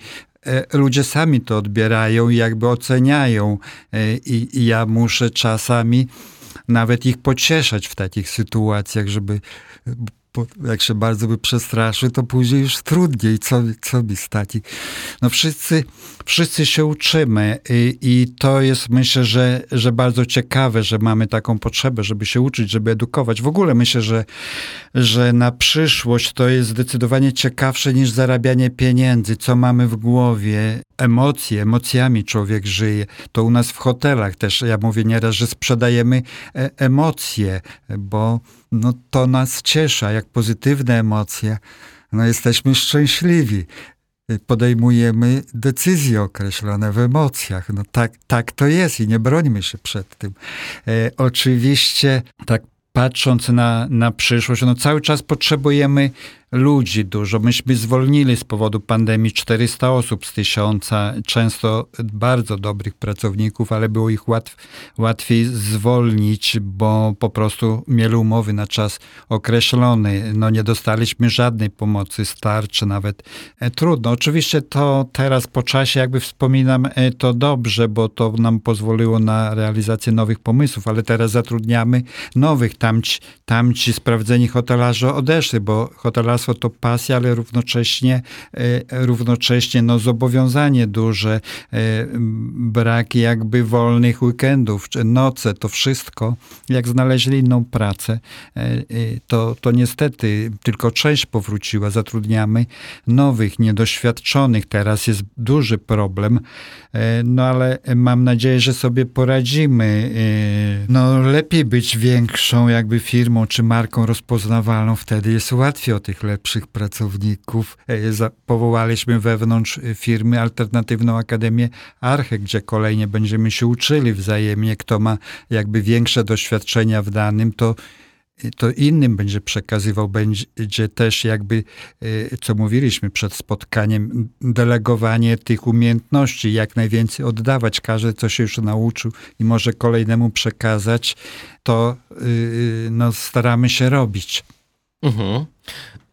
ludzie sami to odbierają i jakby oceniają i, i ja muszę czasami nawet ich pocieszać w takich sytuacjach, żeby jak się bardzo by przestraszy, to później już trudniej, co, co mi stać. No wszyscy, wszyscy się uczymy i, i to jest myślę, że, że bardzo ciekawe, że mamy taką potrzebę, żeby się uczyć, żeby edukować. W ogóle myślę, że, że na przyszłość to jest zdecydowanie ciekawsze niż zarabianie pieniędzy, co mamy w głowie, emocje, emocjami człowiek żyje. To u nas w hotelach też, ja mówię nieraz, że sprzedajemy e, emocje, bo no, to nas cieszy, jak pozytywne emocje, no jesteśmy szczęśliwi podejmujemy decyzje określone w emocjach. No tak, tak to jest i nie brońmy się przed tym. E, oczywiście, tak patrząc na, na przyszłość, no cały czas potrzebujemy ludzi dużo. Myśmy zwolnili z powodu pandemii 400 osób z tysiąca, często bardzo dobrych pracowników, ale było ich łatw, łatwiej zwolnić, bo po prostu mieli umowy na czas określony. No nie dostaliśmy żadnej pomocy, starczy nawet. E, trudno. Oczywiście to teraz po czasie jakby wspominam e, to dobrze, bo to nam pozwoliło na realizację nowych pomysłów, ale teraz zatrudniamy nowych. Tamci, tamci sprawdzeni hotelarze odeszli, bo hotelarze to pasja, ale równocześnie, e, równocześnie no, zobowiązanie duże, e, brak jakby wolnych weekendów, czy noce, to wszystko. Jak znaleźli inną pracę, e, to, to niestety tylko część powróciła. Zatrudniamy nowych, niedoświadczonych. Teraz jest duży problem, no ale mam nadzieję, że sobie poradzimy. No lepiej być większą jakby firmą czy marką rozpoznawalną, wtedy jest łatwiej o tych lepszych pracowników. E, powołaliśmy wewnątrz firmy alternatywną Akademię Arche, gdzie kolejnie będziemy się uczyli wzajemnie. Kto ma jakby większe doświadczenia w danym, to to innym będzie przekazywał, będzie też jakby, e, co mówiliśmy przed spotkaniem, delegowanie tych umiejętności, jak najwięcej oddawać. Każdy, co się już nauczył i może kolejnemu przekazać, to y, no, staramy się robić. Mhm.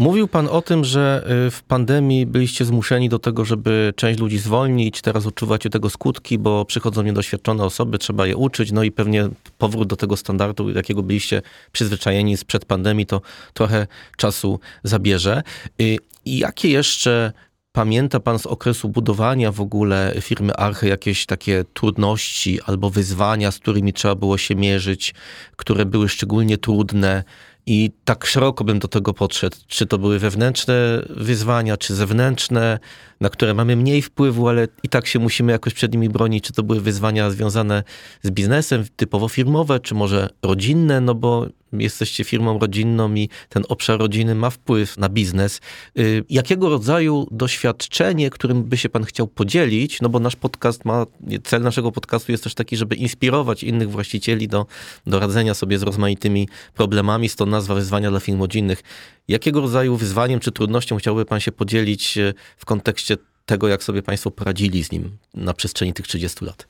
Mówił pan o tym, że y, w pandemii byliście zmuszeni do tego, żeby część ludzi zwolnić, teraz odczuwacie tego skutki, bo przychodzą niedoświadczone osoby, trzeba je uczyć, no i pewnie powrót do tego standardu, jakiego byliście przyzwyczajeni sprzed pandemii, to trochę czasu zabierze. Y, I jakie jeszcze Pamięta pan z okresu budowania w ogóle firmy Archy jakieś takie trudności albo wyzwania, z którymi trzeba było się mierzyć, które były szczególnie trudne? I tak szeroko bym do tego podszedł. Czy to były wewnętrzne wyzwania, czy zewnętrzne, na które mamy mniej wpływu, ale i tak się musimy jakoś przed nimi bronić. Czy to były wyzwania związane z biznesem, typowo firmowe, czy może rodzinne, no bo jesteście firmą rodzinną i ten obszar rodziny ma wpływ na biznes. Y, jakiego rodzaju doświadczenie, którym by się pan chciał podzielić, no bo nasz podcast ma, cel naszego podcastu jest też taki, żeby inspirować innych właścicieli do, do radzenia sobie z rozmaitymi problemami, stąd nazwa wyzwania dla firm rodzinnych. Jakiego rodzaju wyzwaniem czy trudnością chciałby pan się podzielić y, w kontekście tego, jak sobie państwo poradzili z nim na przestrzeni tych 30 lat?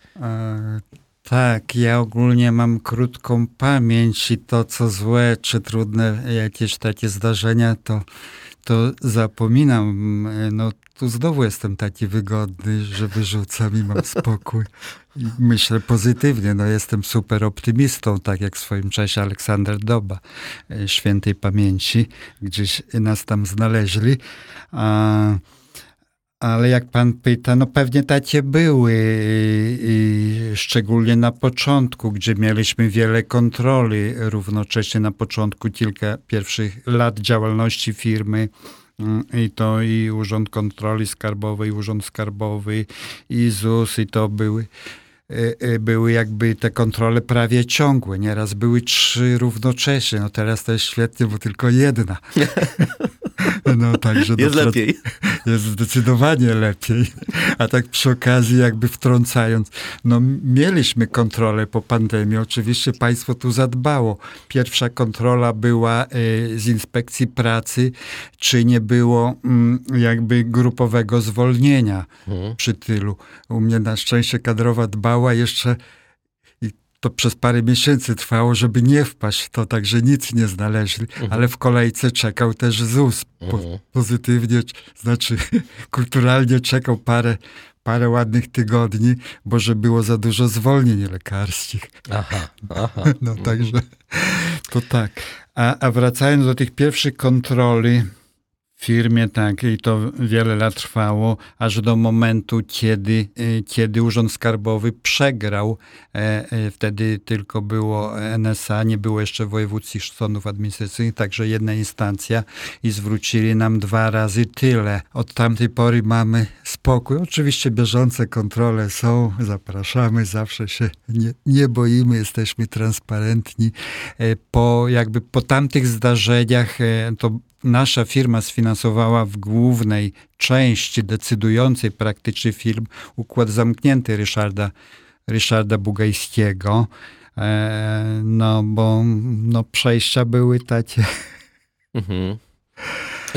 Tak, ja ogólnie mam krótką pamięć i to, co złe czy trudne jakieś takie zdarzenia, to, to zapominam. No tu znowu jestem taki wygodny, że wyrzucam i mam spokój. I myślę pozytywnie, no jestem super optymistą, tak jak w swoim czasie Aleksander Doba, e, świętej pamięci, gdzieś nas tam znaleźli. A ale jak pan pyta, no pewnie takie były, szczególnie na początku, gdzie mieliśmy wiele kontroli, równocześnie na początku kilka pierwszych lat działalności firmy. Mm, I to i Urząd Kontroli Skarbowej, Urząd Skarbowy, i ZUS, i to były były jakby te kontrole prawie ciągłe. Nieraz były trzy równocześnie. No teraz to jest świetnie, bo tylko jedna. No, także jest lepiej. Jest zdecydowanie lepiej. A tak przy okazji, jakby wtrącając, no mieliśmy kontrolę po pandemii. Oczywiście państwo tu zadbało. Pierwsza kontrola była y, z inspekcji pracy, czy nie było y, jakby grupowego zwolnienia mhm. przy tylu. U mnie na szczęście kadrowa dbała jeszcze to przez parę miesięcy trwało, żeby nie wpaść w to, także nic nie znaleźli, mhm. ale w kolejce czekał też ZUS. Po, mhm. Pozytywnie, znaczy kulturalnie czekał parę, parę ładnych tygodni, bo że było za dużo zwolnień lekarskich. Aha, aha. No także To tak. A, a wracając do tych pierwszych kontroli, firmie, tak, i to wiele lat trwało, aż do momentu, kiedy, e, kiedy Urząd Skarbowy przegrał. E, e, wtedy tylko było NSA, nie było jeszcze wojewódzkich sądów administracyjnych, także jedna instancja i zwrócili nam dwa razy tyle. Od tamtej pory mamy spokój. Oczywiście bieżące kontrole są, zapraszamy, zawsze się nie, nie boimy, jesteśmy transparentni. Po jakby po tamtych zdarzeniach to nasza firma sfinansowała w głównej części decydującej praktycznie film Układ Zamknięty Ryszarda, Ryszarda Bugajskiego. E, no bo no, przejścia były takie. Mhm.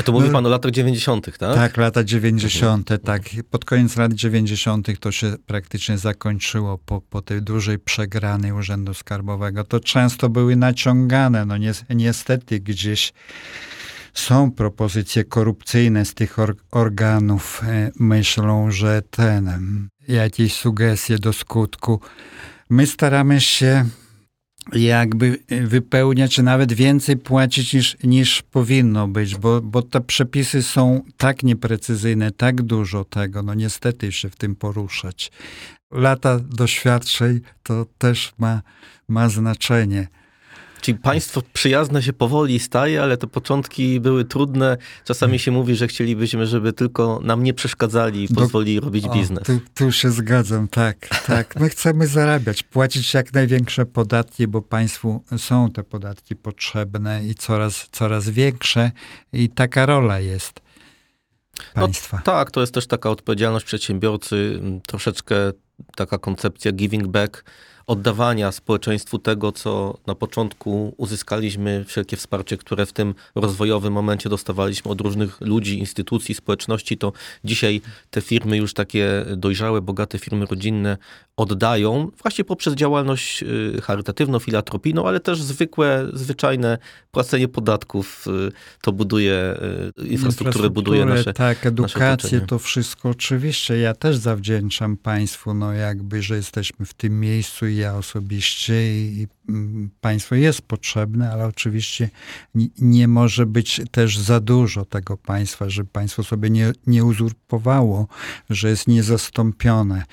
To mówi no, pan o latach 90., tak? Tak, lata 90., mhm. tak. Pod koniec lat 90. to się praktycznie zakończyło po, po tej dużej przegranej Urzędu Skarbowego. To często były naciągane, no niestety gdzieś są propozycje korupcyjne z tych or organów, e, myślą, że ten, jakieś sugestie do skutku. My staramy się jakby wypełniać, czy nawet więcej płacić niż, niż powinno być, bo, bo te przepisy są tak nieprecyzyjne, tak dużo tego, no niestety się w tym poruszać. Lata doświadczeń to też ma, ma znaczenie. Czyli państwo przyjazne się powoli staje, ale te początki były trudne. Czasami się mówi, że chcielibyśmy, żeby tylko nam nie przeszkadzali i pozwolili Do... robić biznes. tu, tu się zgadzam, tak, tak. My chcemy zarabiać, płacić jak największe podatki, bo państwu są te podatki potrzebne i coraz, coraz większe i taka rola jest państwa. No, tak, to jest też taka odpowiedzialność przedsiębiorcy, troszeczkę taka koncepcja giving back oddawania społeczeństwu tego, co na początku uzyskaliśmy, wszelkie wsparcie, które w tym rozwojowym momencie dostawaliśmy od różnych ludzi, instytucji, społeczności, to dzisiaj te firmy już takie dojrzałe, bogate firmy rodzinne oddają właśnie poprzez działalność y, charytatywną, filantropijną, ale też zwykłe, zwyczajne płacenie podatków. Y, to buduje y, infrastrukturę, buduje nasze Tak, edukację, nasze to wszystko. Oczywiście ja też zawdzięczam państwu, no jakby, że jesteśmy w tym miejscu i ja osobiście i mm, państwo jest potrzebne, ale oczywiście nie może być też za dużo tego państwa, żeby państwo sobie nie, nie uzurpowało, że jest niezastąpione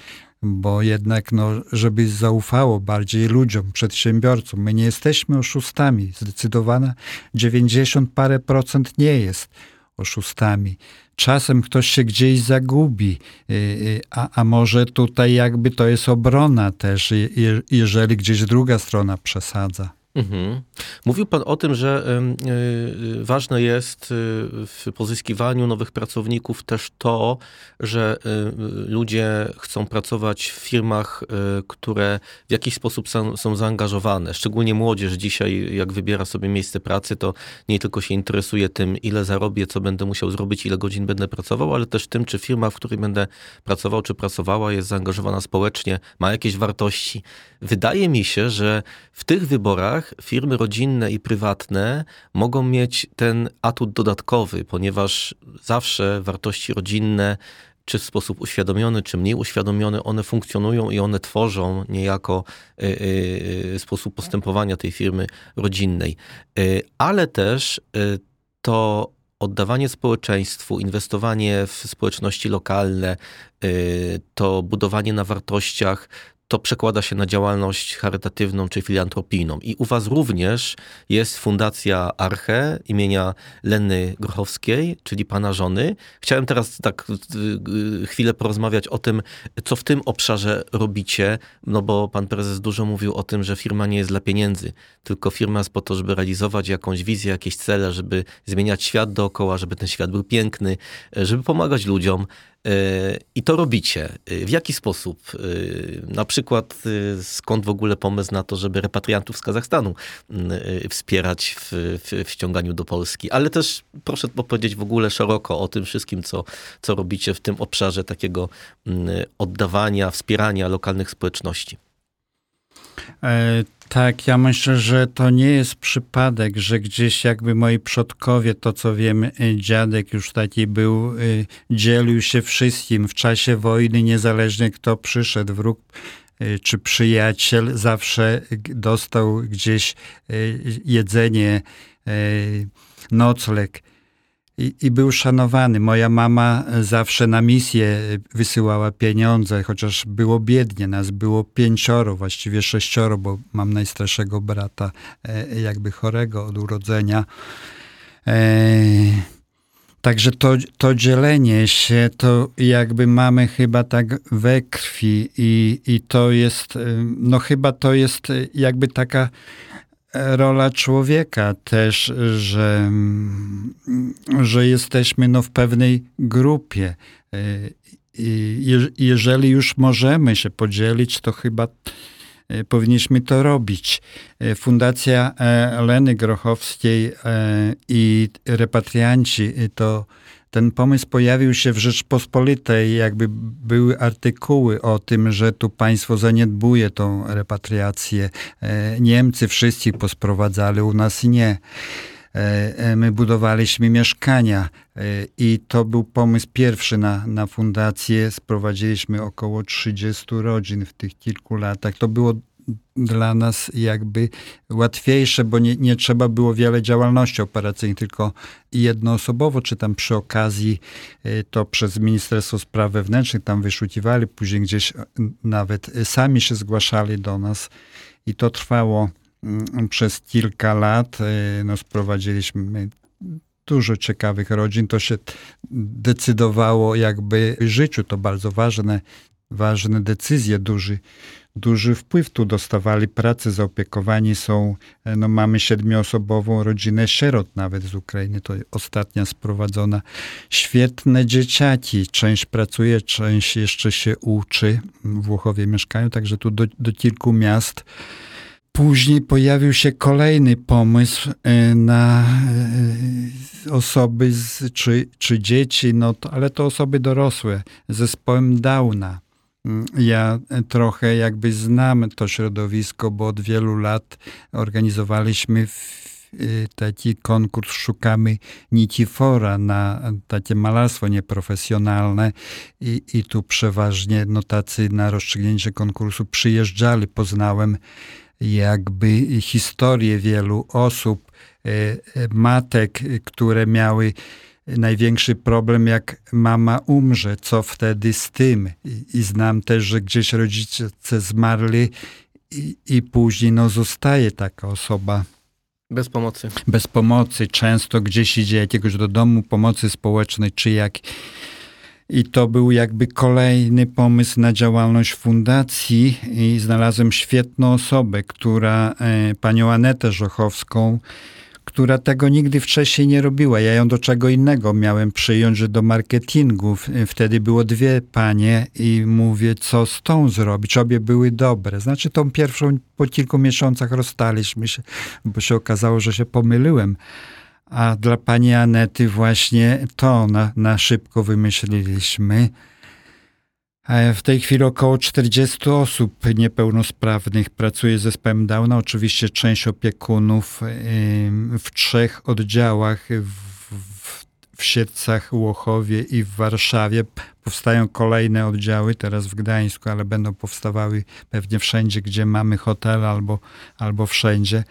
bo jednak, no, żeby zaufało bardziej ludziom, przedsiębiorcom. My nie jesteśmy oszustami. Zdecydowana 90 parę procent nie jest oszustami. Czasem ktoś się gdzieś zagubi, y, y, a, a może tutaj jakby to jest obrona też, jeżeli gdzieś druga strona przesadza. Mhm. Mówił Pan o tym, że y, ważne jest w pozyskiwaniu nowych pracowników też to, że ludzie chcą pracować w firmach, które w jakiś sposób są, są zaangażowane. Szczególnie młodzież dzisiaj, jak wybiera sobie miejsce pracy, to nie tylko się interesuje tym, ile zarobię, co będę musiał zrobić, ile godzin będę pracował, ale też tym, czy firma, w której będę pracował, czy pracowała, jest zaangażowana społecznie, ma jakieś wartości. Wydaje mi się, że w tych wyborach firmy rodzinne i prywatne mogą mieć ten atut dodatkowy, ponieważ zawsze wartości rodzinne czy w sposób uświadomiony, czy mniej uświadomiony, one funkcjonują i one tworzą niejako y, y, sposób postępowania tej firmy rodzinnej. Y, ale też to oddawanie społeczeństwu, inwestowanie w społeczności lokalne, to budowanie na wartościach, to przekłada się na działalność charytatywną czy filantropijną. I u was również jest Fundacja Arche imienia Leny Grochowskiej, czyli pana żony. Chciałem teraz tak y, y, chwilę porozmawiać o tym, co w tym obszarze robicie, no bo pan prezes dużo mówił o tym, że firma nie jest dla pieniędzy, tylko firma jest po to, żeby realizować jakąś wizję, jakieś cele, żeby zmieniać świat dookoła, żeby ten świat był piękny, żeby pomagać ludziom. I to robicie. W jaki sposób? Na przykład skąd w ogóle pomysł na to, żeby repatriantów z Kazachstanu wspierać w, w, w ściąganiu do Polski? Ale też proszę opowiedzieć w ogóle szeroko o tym wszystkim, co, co robicie w tym obszarze takiego oddawania, wspierania lokalnych społeczności. E, tak, ja myślę, że to nie jest przypadek, że gdzieś jakby moi przodkowie, to co wiem, y, dziadek już taki był, y, dzielił się wszystkim. W czasie wojny, niezależnie kto przyszedł, wróg czy przyjaciel zawsze dostał gdzieś jedzenie, nocleg i, i był szanowany. Moja mama zawsze na misję wysyłała pieniądze, chociaż było biednie. Nas było pięcioro, właściwie sześcioro, bo mam najstarszego brata, e, jakby chorego od urodzenia. E, także to, to dzielenie się, to jakby mamy chyba tak we krwi i, i to jest, e, no chyba to jest jakby taka rola człowieka też, że, że jesteśmy no w pewnej grupie. I jeżeli już możemy się podzielić, to chyba e, powinniśmy to robić. E, Fundacja e, Leny Grochowskiej i repatrianci to ten pomysł pojawił się w Rzeczpospolitej, jakby były artykuły o tym, że tu państwo zaniedbuje tą repatriację. E, Niemcy wszystkich posprowadzali, u nas nie. E, e, my budowaliśmy mieszkania i to był pomysł pierwszy na, na fundację. Sprowadziliśmy około 30 rodzin w tych kilku latach. To było dla nas jakby łatwiejsze, bo nie, nie trzeba było wiele działalności operacyjnych, tylko jednoosobowo, czy tam przy okazji y, to przez Ministerstwo Spraw Wewnętrznych tam wyszukiwali, później gdzieś y, nawet sami się zgłaszali do nas i to trwało mm, przez kilka lat. No, sprowadziliśmy dużo ciekawych rodzin. To się decydowało jakby w życiu. To bardzo ważne, ważne decyzje, duży duży wpływ tu dostawali pracy, zaopiekowani są, e, no mamy siedmioosobową rodzinę sierot nawet z Ukrainy, to ostatnia sprowadzona. Świetne dzieciaki, część pracuje, część jeszcze się uczy, Włochowie mieszkają, także tu do, do kilku miast. Później pojawił się kolejny pomysł e, na e, osoby z, czy, czy dzieci, no to, ale to osoby dorosłe zespołem Downa. Ja trochę jakby znam to środowisko, bo od wielu lat organizowaliśmy y, taki konkurs Szukamy Nitifora na takie malarstwo nieprofesjonalne i, i tu przeważnie no tacy na rozstrzygnięcie konkursu przyjeżdżali. Poznałem jakby historię wielu osób, y, y, matek, które miały największy problem, jak mama umrze, co wtedy z tym. I, i znam też, że gdzieś rodzice zmarli i, i później no, zostaje taka osoba. Bez pomocy. Bez pomocy. Często gdzieś idzie jakiegoś do domu pomocy społecznej, czy jak. I to był jakby kolejny pomysł na działalność fundacji i znalazłem świetną osobę, która, e, panią Anetę Żochowską, która tego nigdy wcześniej nie robiła. Ja ją do czego innego miałem przyjąć, że do marketingu. Wtedy było dwie panie i mówię, co z tą zrobić. Obie były dobre. Znaczy tą pierwszą po kilku miesiącach rozstaliśmy się, bo się okazało, że się pomyliłem. A dla pani Anety właśnie to na, na szybko wymyśliliśmy. W tej chwili około 40 osób niepełnosprawnych pracuje z zespołem Downa. Oczywiście część opiekunów w trzech oddziałach w, w, w Siedcach, Łochowie i w Warszawie. Powstają kolejne oddziały, teraz w Gdańsku, ale będą powstawały pewnie wszędzie, gdzie mamy hotel albo, albo wszędzie.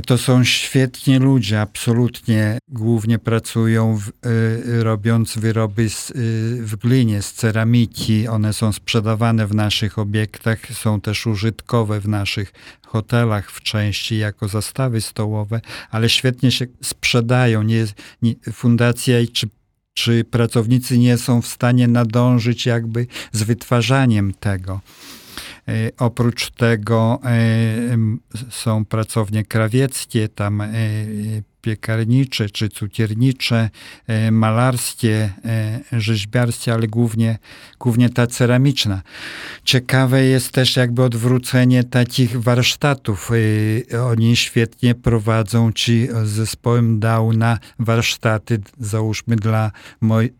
To są świetni ludzie, absolutnie. Głównie pracują w, y, robiąc wyroby z, y, w glinie, z ceramiki. One są sprzedawane w naszych obiektach, są też użytkowe w naszych hotelach w części jako zastawy stołowe, ale świetnie się sprzedają. Nie, nie, fundacja czy czy pracownicy nie są w stanie nadążyć jakby z wytwarzaniem tego. E, oprócz tego e, są pracownie krawieckie, tam e, piekarnicze czy cukiernicze, malarskie, rzeźbiarskie, ale głównie, głównie ta ceramiczna. Ciekawe jest też jakby odwrócenie takich warsztatów. Oni świetnie prowadzą ci z zespołem Downa warsztaty, załóżmy dla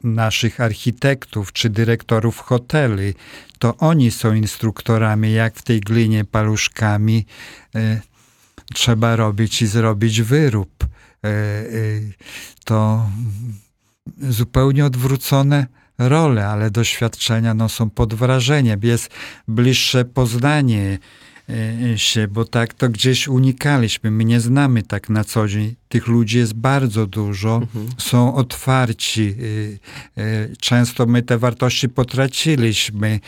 naszych architektów czy dyrektorów hoteli, to oni są instruktorami, jak w tej glinie paluszkami e, trzeba robić i zrobić wyrób. E, e, to zupełnie odwrócone rolę, ale doświadczenia no, są pod wrażeniem. Jest bliższe poznanie e, się, bo tak to gdzieś unikaliśmy. My nie znamy tak na co dzień. Tych ludzi jest bardzo dużo, mhm. są otwarci. Często my te wartości potraciliśmy,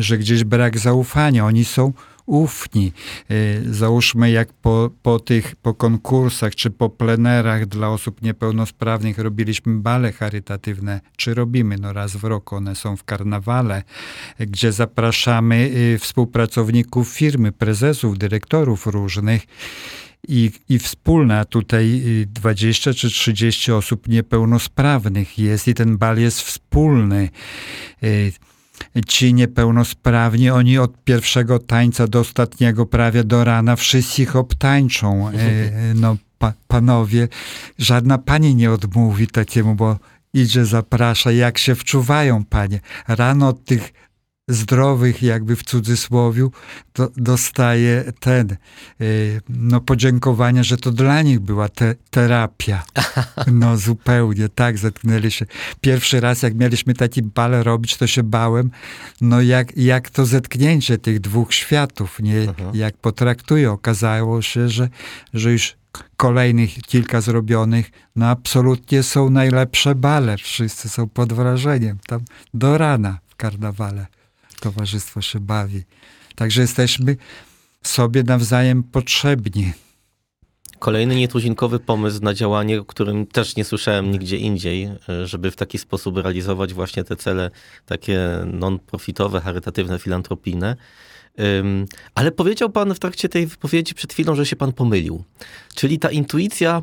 że gdzieś brak zaufania. Oni są ufni. Y, załóżmy, jak po, po tych, po konkursach czy po plenerach dla osób niepełnosprawnych robiliśmy bale charytatywne, czy robimy, no raz w roku, one są w karnawale, gdzie zapraszamy y, współpracowników firmy, prezesów, dyrektorów różnych i, i wspólna tutaj 20 y, czy 30 osób niepełnosprawnych jest i ten bal jest wspólny ci niepełnosprawni, oni od pierwszego tańca do ostatniego prawie do rana wszystkich obtańczą. E, no, pa, panowie, żadna pani nie odmówi takiemu, bo idzie, zaprasza, jak się wczuwają panie. Rano od tych zdrowych, jakby w cudzysłowiu, to dostaje ten, y, no podziękowania, że to dla nich była te, terapia. No zupełnie, tak, zetknęli się. Pierwszy raz, jak mieliśmy taki bal robić, to się bałem, no jak, jak to zetknięcie tych dwóch światów, nie, Aha. jak potraktuję. Okazało się, że, że już kolejnych kilka zrobionych, no absolutnie są najlepsze bale. Wszyscy są pod wrażeniem. Tam do rana w karnawale towarzystwo się bawi. Także jesteśmy sobie nawzajem potrzebni. Kolejny nietuzinkowy pomysł na działanie, o którym też nie słyszałem nigdzie indziej, żeby w taki sposób realizować właśnie te cele takie non-profitowe, charytatywne, filantropijne. Ale powiedział pan w trakcie tej wypowiedzi przed chwilą, że się pan pomylił. Czyli ta intuicja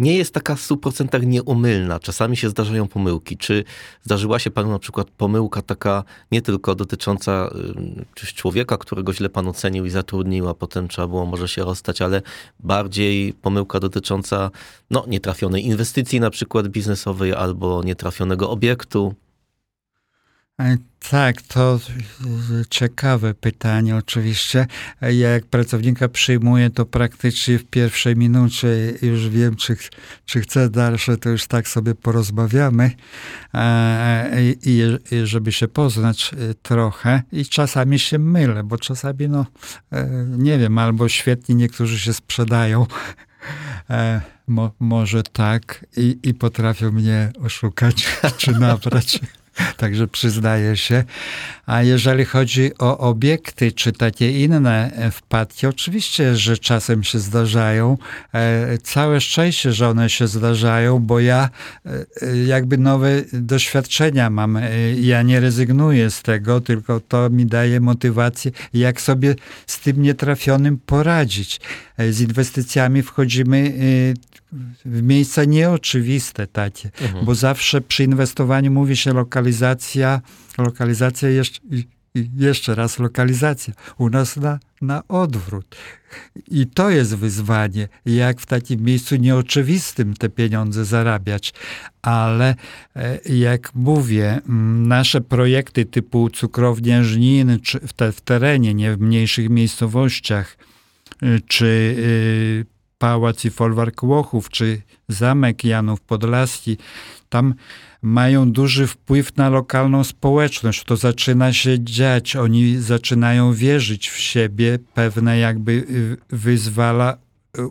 nie jest taka w 100% nieumylna. Czasami się zdarzają pomyłki. Czy zdarzyła się panu na przykład pomyłka taka nie tylko dotycząca y, człowieka, którego źle pan ocenił i zatrudnił, a potem trzeba było może się rozstać, ale bardziej pomyłka dotycząca no, nietrafionej inwestycji na przykład biznesowej albo nietrafionego obiektu? Tak, to ciekawe pytanie oczywiście. Ja jak pracownika przyjmuję, to praktycznie w pierwszej minucie już wiem, czy, czy chcę dalsze, to już tak sobie porozmawiamy i, i żeby się poznać e, trochę. I czasami się mylę, bo czasami, no, e, nie wiem, albo świetnie niektórzy się sprzedają, e, Mo, może tak i, i potrafią mnie oszukać czy nabrać. Także przyznaję się. A jeżeli chodzi o obiekty, czy takie inne wpadki, oczywiście, że czasem się zdarzają. E, całe szczęście, że one się zdarzają, bo ja e, jakby nowe doświadczenia mam. E, ja nie rezygnuję z tego, tylko to mi daje motywację, jak sobie z tym nietrafionym poradzić. Z inwestycjami wchodzimy w miejsca nieoczywiste takie, mhm. bo zawsze przy inwestowaniu mówi się lokalizacja, lokalizacja jeszcze, jeszcze raz lokalizacja. U nas na, na odwrót. I to jest wyzwanie, jak w takim miejscu nieoczywistym te pieniądze zarabiać. Ale e, jak mówię, nasze projekty typu cukrownia Żnin, czy w, te, w terenie, nie w mniejszych miejscowościach, e, czy y, Pałac i Folwark Łochów, czy Zamek Janów Podlaski, tam mają duży wpływ na lokalną społeczność. To zaczyna się dziać. Oni zaczynają wierzyć w siebie, pewne jakby y, wyzwala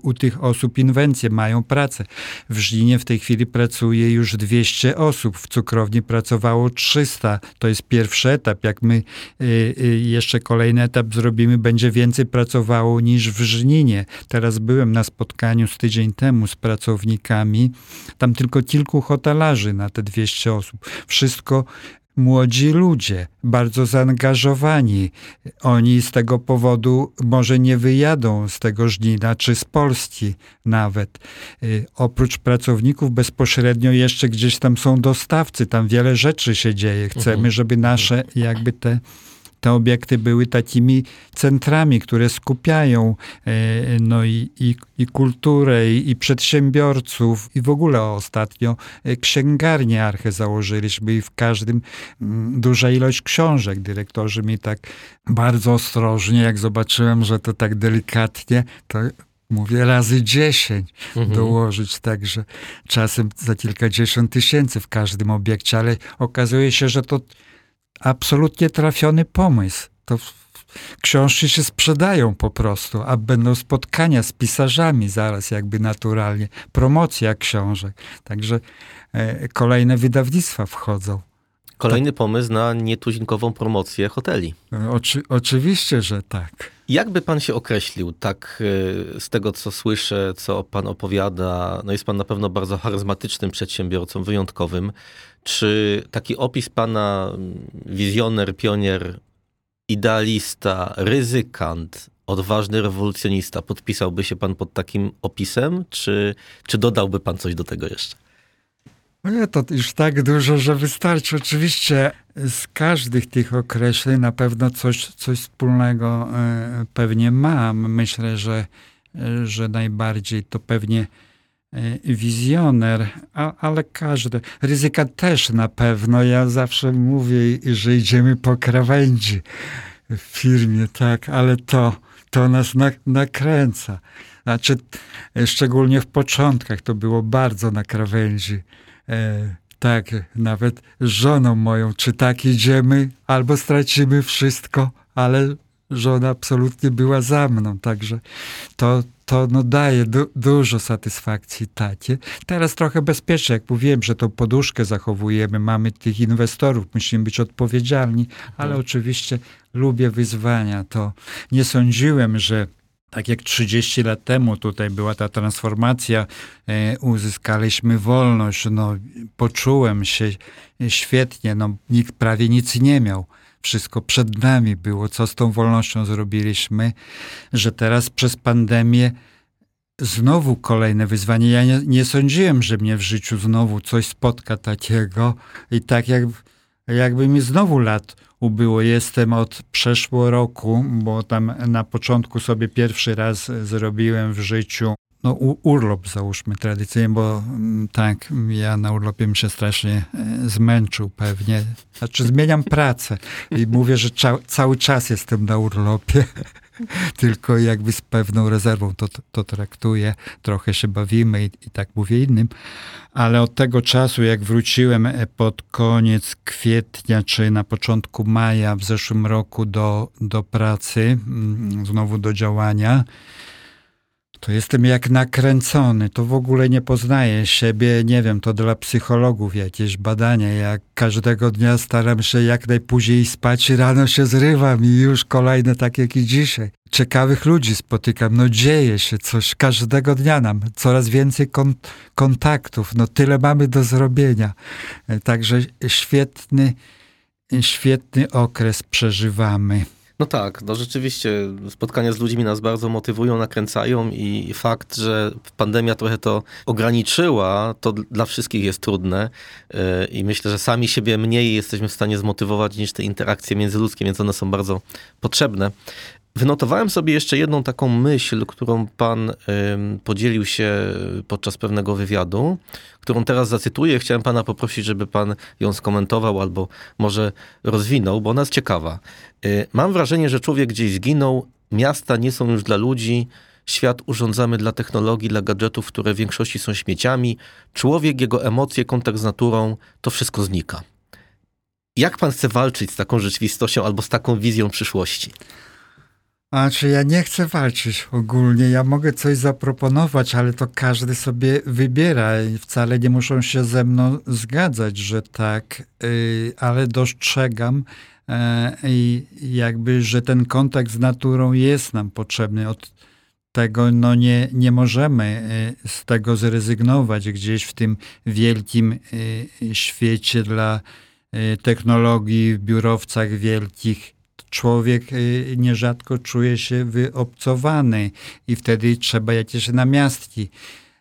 u tych osób inwencje, mają pracę. W Żlinie w tej chwili pracuje już 200 osób, w cukrowni pracowało 300. To jest pierwszy etap. Jak my y, y, jeszcze kolejny etap zrobimy, będzie więcej pracowało niż w Żninie. Teraz byłem na spotkaniu z tydzień temu z pracownikami. Tam tylko kilku hotelarzy na te 200 osób. Wszystko młodzi ludzie, bardzo zaangażowani. Oni z tego powodu może nie wyjadą z tego Żnina, czy z Polski nawet. Y, oprócz pracowników bezpośrednio jeszcze gdzieś tam są dostawcy, tam wiele rzeczy się dzieje. Chcemy, mhm. żeby nasze jakby te te obiekty były takimi centrami, które skupiają e, no i, i, i kulturę, i, i przedsiębiorców, i w ogóle ostatnio e, księgarnię Archę założyliśmy i w każdym mm, duża ilość książek. Dyrektorzy mi tak bardzo ostrożnie, jak zobaczyłem, że to tak delikatnie, to mówię razy dziesięć mhm. dołożyć, także czasem za kilkadziesiąt tysięcy w każdym obiekcie, ale okazuje się, że to absolutnie trafiony pomysł. To książki się sprzedają po prostu, a będą spotkania z pisarzami zaraz jakby naturalnie, promocja książek. Także e, kolejne wydawnictwa wchodzą. Kolejny tak. pomysł na nietuzinkową promocję hoteli. Oczy, oczywiście, że tak. Jakby pan się określił, tak e, z tego co słyszę, co pan opowiada, no jest pan na pewno bardzo charyzmatycznym przedsiębiorcą, wyjątkowym. Czy taki opis pana wizjoner, pionier, idealista, ryzykant, odważny rewolucjonista, podpisałby się pan pod takim opisem, czy, czy dodałby pan coś do tego jeszcze? Nie, to już tak dużo, że wystarczy. Oczywiście z każdych tych określeń na pewno coś, coś wspólnego e, pewnie mam. Myślę, że, że najbardziej to pewnie e, wizjoner, a, ale każdy. Ryzyka też na pewno. Ja zawsze mówię, że idziemy po krawędzi w firmie, tak, ale to, to nas nakręca. Znaczy, szczególnie w początkach to było bardzo na krawędzi e, tak, nawet z żoną moją, czy tak idziemy, albo stracimy wszystko, ale żona absolutnie była za mną, także to, to no daje du dużo satysfakcji tacie. Teraz trochę bezpiecznie, jak mówiłem, że tą poduszkę zachowujemy, mamy tych inwestorów, musimy być odpowiedzialni, ale mhm. oczywiście lubię wyzwania, to nie sądziłem, że tak jak 30 lat temu tutaj była ta transformacja, e, uzyskaliśmy wolność, no, poczułem się świetnie, no, nikt prawie nic nie miał. Wszystko przed nami było, co z tą wolnością zrobiliśmy, że teraz przez pandemię znowu kolejne wyzwanie. Ja nie, nie sądziłem, że mnie w życiu znowu coś spotka takiego i tak jak, jakby mi znowu lat ubyło. Jestem od przeszło roku, bo tam na początku sobie pierwszy raz zrobiłem w życiu no, urlop załóżmy tradycyjnie, bo mm, tak, ja na urlopie bym się strasznie e, zmęczył pewnie. Znaczy zmieniam pracę i mówię, że cały czas jestem na urlopie, tylko jakby z pewną rezerwą to, to traktuję. Trochę się bawimy i, i tak mówię innym. Ale od tego czasu, jak wróciłem e, pod koniec kwietnia, czy na początku maja w zeszłym roku do, do pracy, mm, znowu do działania, to jestem jak nakręcony, to w ogóle nie poznaję siebie, nie wiem, to dla psychologów jakieś badanie. Jak każdego dnia staram się jak najpóźniej spać, rano się zrywam i już kolejne tak jak i dzisiaj. Ciekawych ludzi spotykam, no dzieje się coś każdego dnia nam, coraz więcej kont kontaktów, no tyle mamy do zrobienia. Także świetny, świetny okres przeżywamy. No tak, no rzeczywiście spotkania z ludźmi nas bardzo motywują, nakręcają i fakt, że pandemia trochę to ograniczyła, to dla wszystkich jest trudne e, i myślę, że sami siebie mniej jesteśmy w stanie zmotywować niż te interakcje międzyludzkie, więc one są bardzo potrzebne. Wynotowałem sobie jeszcze jedną taką myśl, którą pan podzielił się podczas pewnego wywiadu, którą teraz zacytuję. Chciałem pana poprosić, żeby pan ją skomentował albo może rozwinął, bo ona jest ciekawa. Y, mam wrażenie, że człowiek gdzieś zginął, miasta nie są już dla ludzi, świat urządzamy dla technologii, dla gadżetów, które w większości są śmieciami. Człowiek, jego emocje, kontakt z naturą, to wszystko znika. Jak pan chce walczyć z taką rzeczywistością albo z taką wizją przyszłości? A czy ja nie chcę walczyć ogólnie, ja mogę coś zaproponować, ale to każdy sobie wybiera i wcale nie muszą się ze mną zgadzać, że tak, yy, ale dostrzegam yy, jakby, że ten kontakt z naturą jest nam potrzebny. Od tego no nie, nie możemy yy, z tego zrezygnować gdzieś w tym wielkim yy, świecie dla y, technologii, w biurowcach wielkich człowiek y, nierzadko czuje się wyobcowany i wtedy trzeba jakieś namiastki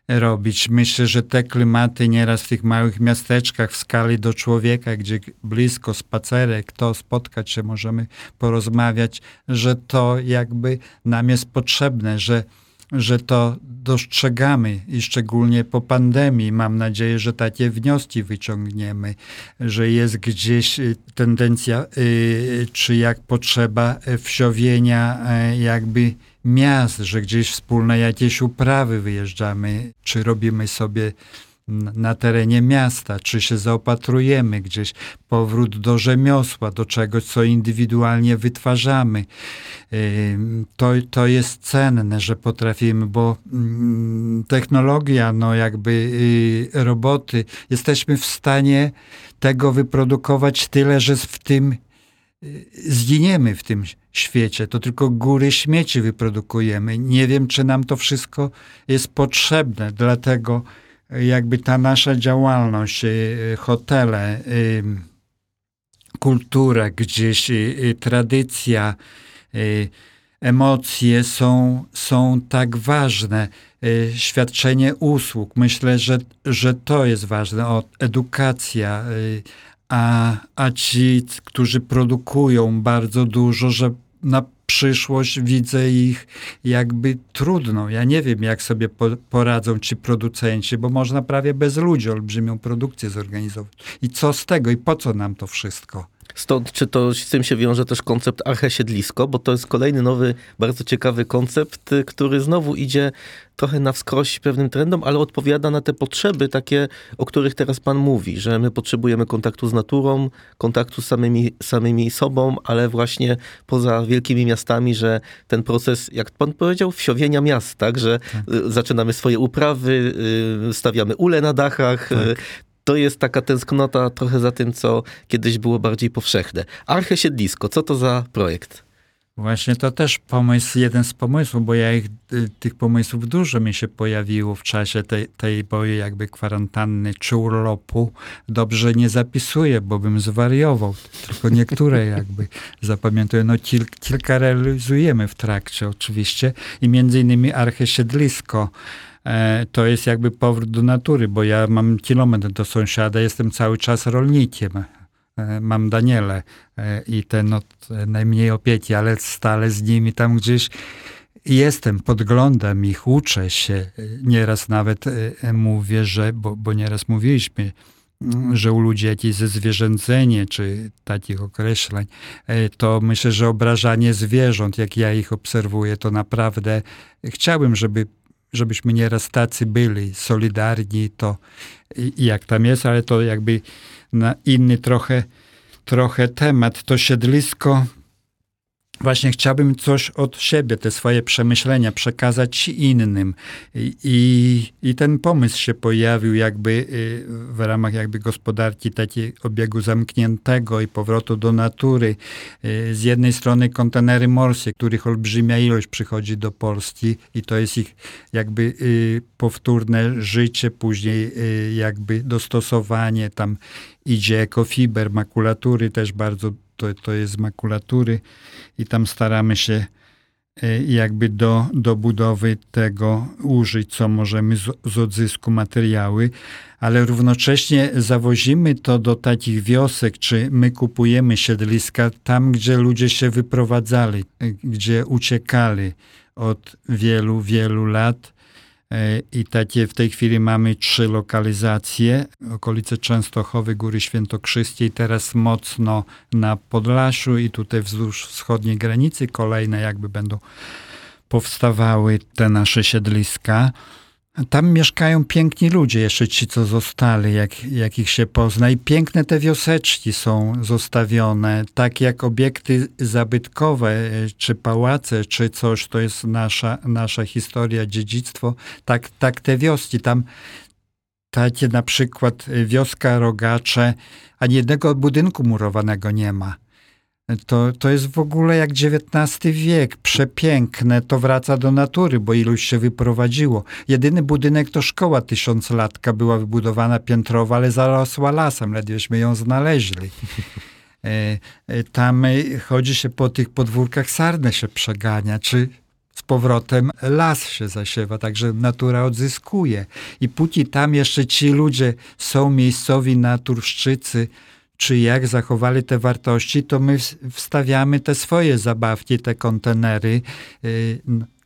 robić. Myślę, że te klimaty nieraz w tych małych miasteczkach w skali do człowieka, gdzie blisko spacerek, to spotkać się, możemy porozmawiać, że to jakby nam jest potrzebne, że że to dostrzegamy i szczególnie po pandemii. Mam nadzieję, że takie wnioski wyciągniemy, że jest gdzieś y, tendencja, y, czy jak potrzeba wsiowienia y, jakby miast, że gdzieś wspólne jakieś uprawy wyjeżdżamy, czy robimy sobie na terenie miasta, czy się zaopatrujemy gdzieś, powrót do rzemiosła, do czegoś, co indywidualnie wytwarzamy. To, to jest cenne, że potrafimy, bo mm, technologia, no jakby y, roboty, jesteśmy w stanie tego wyprodukować tyle, że w tym y, zginiemy w tym świecie. To tylko góry śmieci wyprodukujemy. Nie wiem, czy nam to wszystko jest potrzebne, dlatego jakby ta nasza działalność, y, hotele, y, kultura gdzieś, y, tradycja, emocje są, są tak ważne. Świadczenie usług, myślę, że, że to jest ważne. O, edukacja, a, a ci, którzy produkują bardzo dużo, że na przyszłość widzę ich jakby trudną. Ja nie wiem, jak sobie poradzą ci producenci, bo można prawie bez ludzi olbrzymią produkcję zorganizować. I co z tego? I po co nam to wszystko? Stąd, czy to z tym się wiąże też koncept archesiedlisko, bo to jest kolejny nowy, bardzo ciekawy koncept, który znowu idzie trochę na wskroś pewnym trendom, ale odpowiada na te potrzeby takie, o których teraz pan mówi, że my potrzebujemy kontaktu z naturą, kontaktu z samymi, samymi sobą, ale właśnie poza wielkimi miastami, że ten proces, jak pan powiedział, wsiowienia miast, tak, że tak. zaczynamy swoje uprawy, y, stawiamy ule na dachach, tak to jest taka tęsknota trochę za tym, co kiedyś było bardziej powszechne. Arche Siedlisko, co to za projekt? Właśnie to też pomysł, jeden z pomysłów, bo ja ich, y, tych pomysłów dużo mi się pojawiło w czasie tej, tej boju jakby kwarantanny czy urlopu. Dobrze nie zapisuję, bo bym zwariował. Tylko niektóre jakby zapamiętuję. No kil, kilka realizujemy w trakcie oczywiście i między innymi Arche Siedlisko to jest jakby powrót do natury, bo ja mam kilometr do sąsiada, jestem cały czas rolnikiem. E, mam Daniele e, i ten od najmniej opieki, ale stale z nimi tam gdzieś jestem, podglądam ich, uczę się. Nieraz nawet mówię, że, bo, bo nieraz mówiliśmy, mm, że u ludzi jakieś zezwierzęcenie, czy takich określeń, to myślę, że obrażanie zwierząt, jak ja ich obserwuję, to naprawdę chciałbym, żeby żebyśmy nieraz tacy byli, solidarni, to jak tam jest, ale to jakby na inny trochę, trochę temat. To siedlisko właśnie chciałbym coś od siebie, te swoje przemyślenia przekazać innym. I, I, ten pomysł się pojawił jakby y, w ramach jakby gospodarki takiej obiegu zamkniętego i powrotu do natury. Y, z jednej strony kontenery morskie, których olbrzymia ilość przychodzi do Polski i to jest ich jakby y, powtórne życie, później jakby dostosowanie, tam idzie ekofiber, makulatury też bardzo to, to jest makulatury i tam staramy się e, jakby do, do budowy tego użyć, co możemy z, z odzysku materiały, ale równocześnie zawozimy to do takich wiosek, czy my kupujemy siedliska tam, gdzie ludzie się wyprowadzali, e, gdzie uciekali od wielu, wielu lat I takie w tej chwili mamy trzy lokalizacje. Okolice Częstochowy, Góry Świętokrzyskie i teraz mocno na Podlasiu i tutaj wzdłuż wschodniej granicy kolejne jakby będą powstawały te nasze siedliska. Tam mieszkają piękni ludzie, jeszcze ci, co zostali, jak, jak ich się pozna. I piękne te wioseczki są zostawione, tak jak obiekty zabytkowe, e, czy pałace, czy coś, to jest nasza, nasza historia, dziedzictwo. Tak, tak te wioski, tam takie na przykład wioska Rogacze, ani jednego budynku murowanego nie ma to, to jest w ogóle jak XIX wiek, przepiękne, to wraca do natury, bo iluś się wyprowadziło. Jedyny budynek to szkoła tysiąclatka, była wybudowana piętrowa, ale zarosła lasem, ledwieśmy ją znaleźli. E, e, tam e, chodzi się po tych podwórkach, sarnę się przegania, czy z powrotem las się zasiewa, także natura odzyskuje. I póki tam jeszcze ci ludzie są miejscowi naturszczycy, czy jak zachowali te wartości, to my wstawiamy te swoje zabawki, te kontenery, y,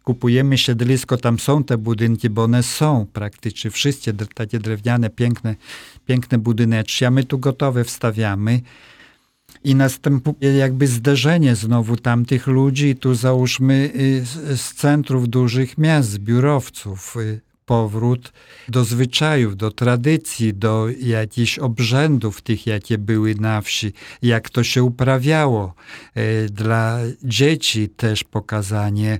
kupujemy siedlisko, tam są te budynki, bo one są praktycznie wszystkie takie drewniane, piękne, piękne budyneczki, a my tu gotowe wstawiamy. i następuje jakby zderzenie znowu tamtych ludzi, tu załóżmy y, z centrów dużych miast, biurowców, y, powrót do zwyczajów, do tradycji, do jakichś obrzędów tych, jakie były na wsi, jak to się uprawiało. Y, dla dzieci też pokazanie,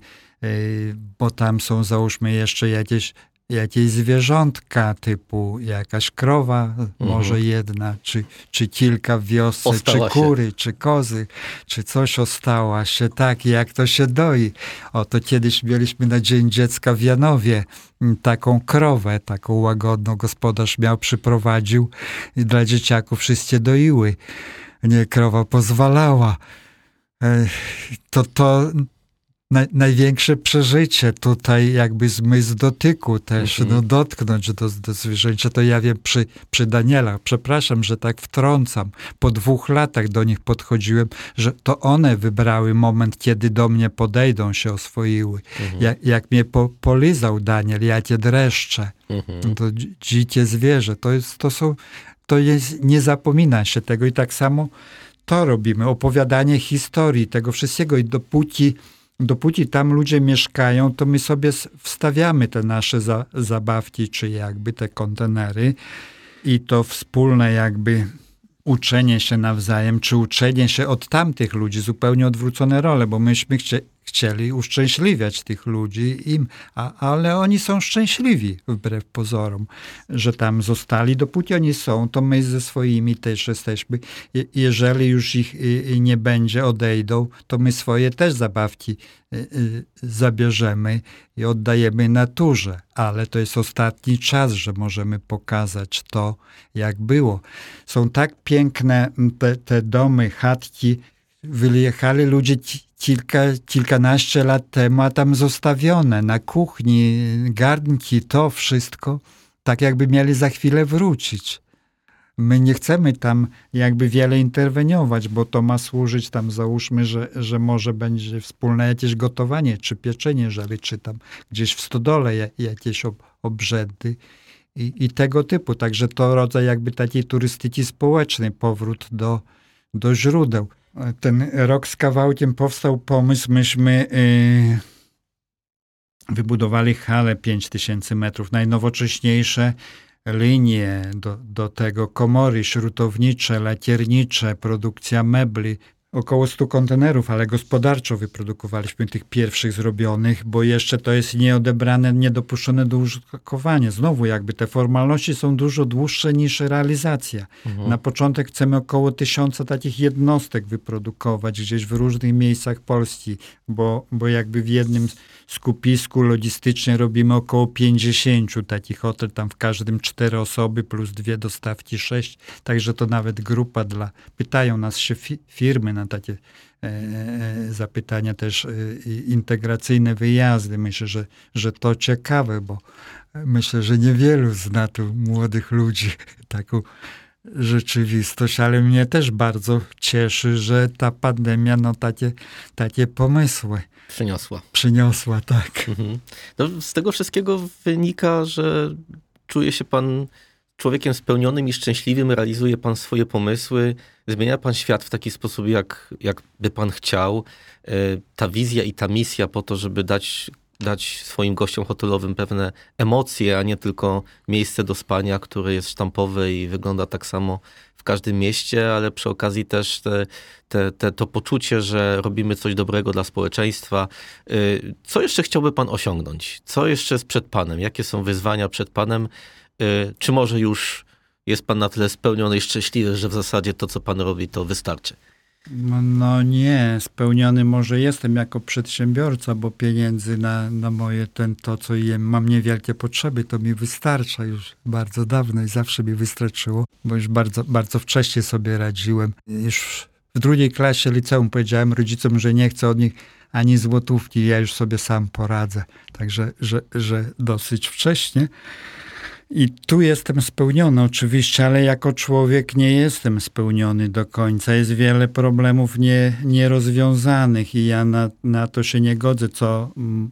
bo tam są załóżmy jeszcze jakieś jakieś zwierzątka typu jakaś krowa, mhm. może jedna, czy, czy kilka w wiosce, ostała czy kury, się. czy kozy, czy coś ostała się, tak, jak to się doi. Oto kiedyś mieliśmy na Dzień Dziecka w Janowie mm, taką krowę, taką łagodną gospodarz miał, przyprowadził i dla dzieciaków wszystkie doiły. Nie, krowa pozwalała. To, to, na, największe przeżycie tutaj, jakby zmysł dotyku też, mhm. no dotknąć do, do zwierzęcia. To ja wiem przy, przy Danielach, przepraszam, że tak wtrącam, po dwóch latach do nich podchodziłem, że to one wybrały moment, kiedy do mnie podejdą, się oswoiły. Mhm. Jak, jak mnie po, polizał Daniel, ja cię dreszcze. Mhm. To dzikie zwierzę, to jest, to są, to jest, nie zapomina się tego i tak samo to robimy, opowiadanie historii tego wszystkiego i dopóki dopóki tam ludzie mieszkają, to my sobie wstawiamy te nasze za, zabawki, czy jakby te kontenery i to wspólne jakby uczenie się nawzajem, czy uczenie się od tamtych ludzi, zupełnie odwrócone role, bo myśmy chcie, chcieli uszczęśliwiać tych ludzi, im, a, ale oni są szczęśliwi wbrew pozorom, że tam zostali. Dopóki oni są, to my ze swoimi też jesteśmy. Jeżeli już ich nie będzie, odejdą, to my swoje też zabawki y, y, zabierzemy i oddajemy naturze. Ale to jest ostatni czas, że możemy pokazać to, jak było. Są tak piękne te, te domy, chatki, wyjechali ludzie kilka, kilkanaście lat temu, a tam zostawione na kuchni, garnki, to wszystko, tak jakby mieli za chwilę wrócić. My nie chcemy tam jakby wiele interweniować, bo to ma służyć tam, załóżmy, że, że może będzie wspólne jakieś gotowanie, czy pieczenie, jeżeli czy tam gdzieś w stodole jakieś obrzędy i, i tego typu. Także to rodzaj jakby takiej turystyki społecznej, powrót do, do źródeł ten rok z kawałkiem powstał pomysł, myśmy yy, wybudowali halę 5000 metrów, najnowocześniejsze linie do, do tego, komory śrutownicze, lakiernicze, produkcja mebli, około 100 kontenerów, ale gospodarczo wyprodukowaliśmy tych pierwszych zrobionych, bo jeszcze to jest nieodebrane, niedopuszczone do użytkowania. Znowu jakby te formalności są dużo dłuższe niż realizacja. Mhm. Na początek chcemy około tysiąca takich jednostek wyprodukować gdzieś w różnych miejscach Polski, bo, bo jakby w jednym skupisku logistycznie robimy około 50 takich hotel, tam w każdym cztery osoby plus dwie dostawki sześć, także to nawet grupa dla, pytają nas się fi, firmy na takie e, e zapytania też e, integracyjne wyjazdy. Myślę, że, że to ciekawe, bo myślę, że niewielu zna tu młodych ludzi taką rzeczywistość, ale mnie też bardzo cieszy, że ta pandemia no takie, takie pomysły Przyniosła. Przyniosła, tak. Mhm. No, z tego wszystkiego wynika, że czuje się pan człowiekiem spełnionym i szczęśliwym, realizuje pan swoje pomysły, zmienia pan świat w taki sposób, jak, jak by pan chciał. E, ta wizja i ta misja po to, żeby dać, dać swoim gościom hotelowym pewne emocje, a nie tylko miejsce do spania, które jest sztampowe i wygląda tak samo w każdym mieście, ale przy okazji też te, te, te, to poczucie, że robimy coś dobrego dla społeczeństwa. Y, co jeszcze chciałby Pan osiągnąć? Co jeszcze jest przed Panem? Jakie są wyzwania przed Panem? Y, czy może już jest Pan na tyle spełniony i szczęśliwy, że w zasadzie to, co Pan robi, to wystarczy? No, nie, spełniony może jestem jako przedsiębiorca, bo pieniędzy na, na moje ten, to, co jem, mam niewielkie potrzeby, to mi wystarcza już bardzo dawno i zawsze mi wystarczyło, bo już bardzo, bardzo wcześnie sobie radziłem. Już w drugiej klasie liceum powiedziałem rodzicom, że nie chcę od nich ani złotówki, ja już sobie sam poradzę. Także, że, że dosyć wcześnie. I tu jestem spełniony oczywiście, ale jako człowiek nie jestem spełniony do końca. Jest wiele problemów nie, nierozwiązanych i ja na, na to się nie godzę, co, mm,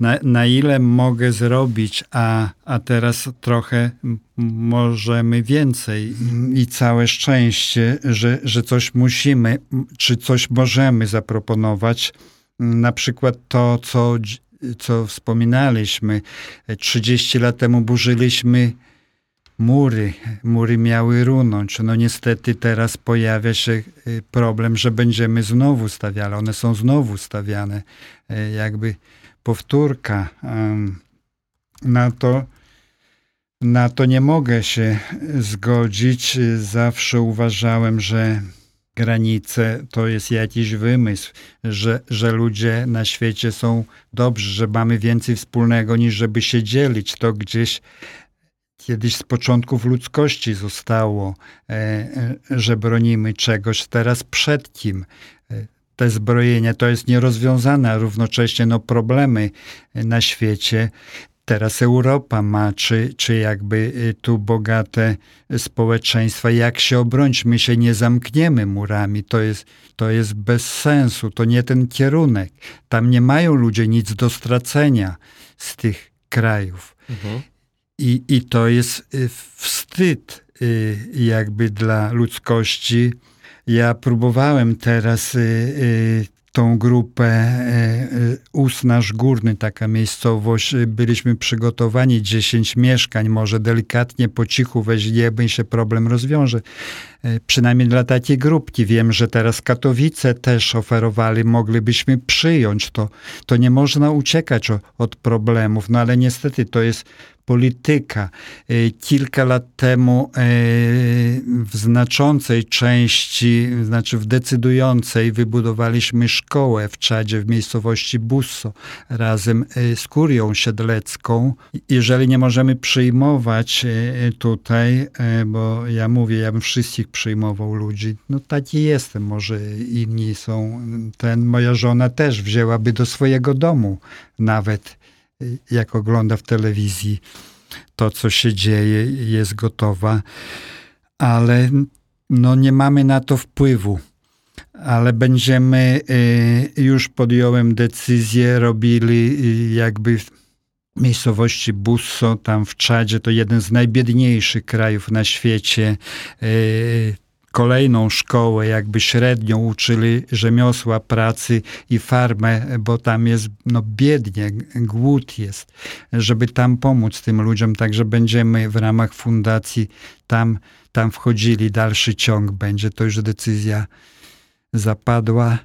na, na ile mogę zrobić, a, a teraz trochę możemy więcej. I całe szczęście, że, że coś musimy, czy coś możemy zaproponować. Na przykład to, co, co wspominaliśmy. 30 lat temu burzyliśmy mury. Mury miały runąć. No niestety teraz pojawia się y, problem, że będziemy znowu stawiali. One są znowu stawiane. Y, jakby powtórka. Na to, na to nie mogę się zgodzić. Zawsze uważałem, że granice to jest jakiś wymysł, że, że ludzie na świecie są dobrzy, że mamy więcej wspólnego niż żeby się dzielić. To gdzieś kiedyś z początków ludzkości zostało, e, e, że bronimy czegoś. Teraz przed kim? E, te zbrojenia to jest nierozwiązane, równocześnie no, problemy na świecie. Teraz Europa ma, czy, czy jakby tu bogate społeczeństwa, jak się obronić? My się nie zamkniemy murami, to jest, to jest bez sensu, to nie ten kierunek. Tam nie mają ludzie nic do stracenia z tych krajów. Mhm. I, I to jest y, wstyd y, jakby dla ludzkości. Ja próbowałem teraz y, tą grupę Usnaż Górny, taka miejscowość. Byliśmy przygotowani, 10 mieszkań, może delikatnie, po cichu weźmiemy się problem rozwiąże. Przynajmniej dla takiej grupki. Wiem, że teraz Katowice też oferowali, moglibyśmy przyjąć to. To nie można uciekać od problemów, no ale niestety to jest polityka. E, kilka lat temu e, w znaczącej części, znaczy w decydującej, wybudowaliśmy szkołę w Czadzie, w miejscowości Busso, razem e, z kurią siedlecką. Jeżeli nie możemy przyjmować tutaj, bo ja mówię, ja bym wszystkich przyjmował ludzi, no taki jestem, może inni są, ten, moja żona też wzięłaby do swojego domu nawet jak ogląda w telewizji to, co się dzieje, jest gotowa, ale no, nie mamy na to wpływu. Ale będziemy, y, już podjąłem decyzję, robili y, jakby w miejscowości Busso, tam w Czadzie, to jeden z najbiedniejszych krajów na świecie y, kolejną szkołę, jakby średnią uczyli rzemiosła pracy i farmę, bo tam jest no, biednie, głód jest, żeby tam pomóc tym ludziom. Także będziemy w ramach fundacji tam, tam wchodzili. Dalszy ciąg będzie, to już decyzja zapadła.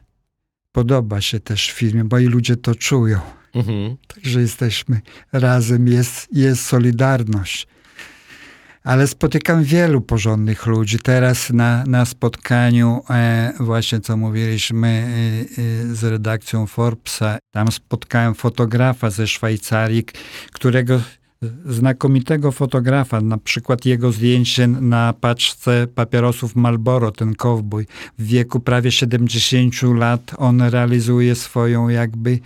Podoba się też filmie, bo i ludzie to czują. Mhm. Także jesteśmy razem, jest, jest solidarność ale spotykam wielu porządnych ludzi. Teraz na, na spotkaniu, e, właśnie co mówiliśmy e, e, z redakcją Forbesa, tam spotkałem fotografa ze Szwajcarii, którego znakomitego fotografa, na przykład jego zdjęcie na paczce papierosów Marlboro, ten kowbój. W wieku prawie 70 lat on realizuje swoją jakby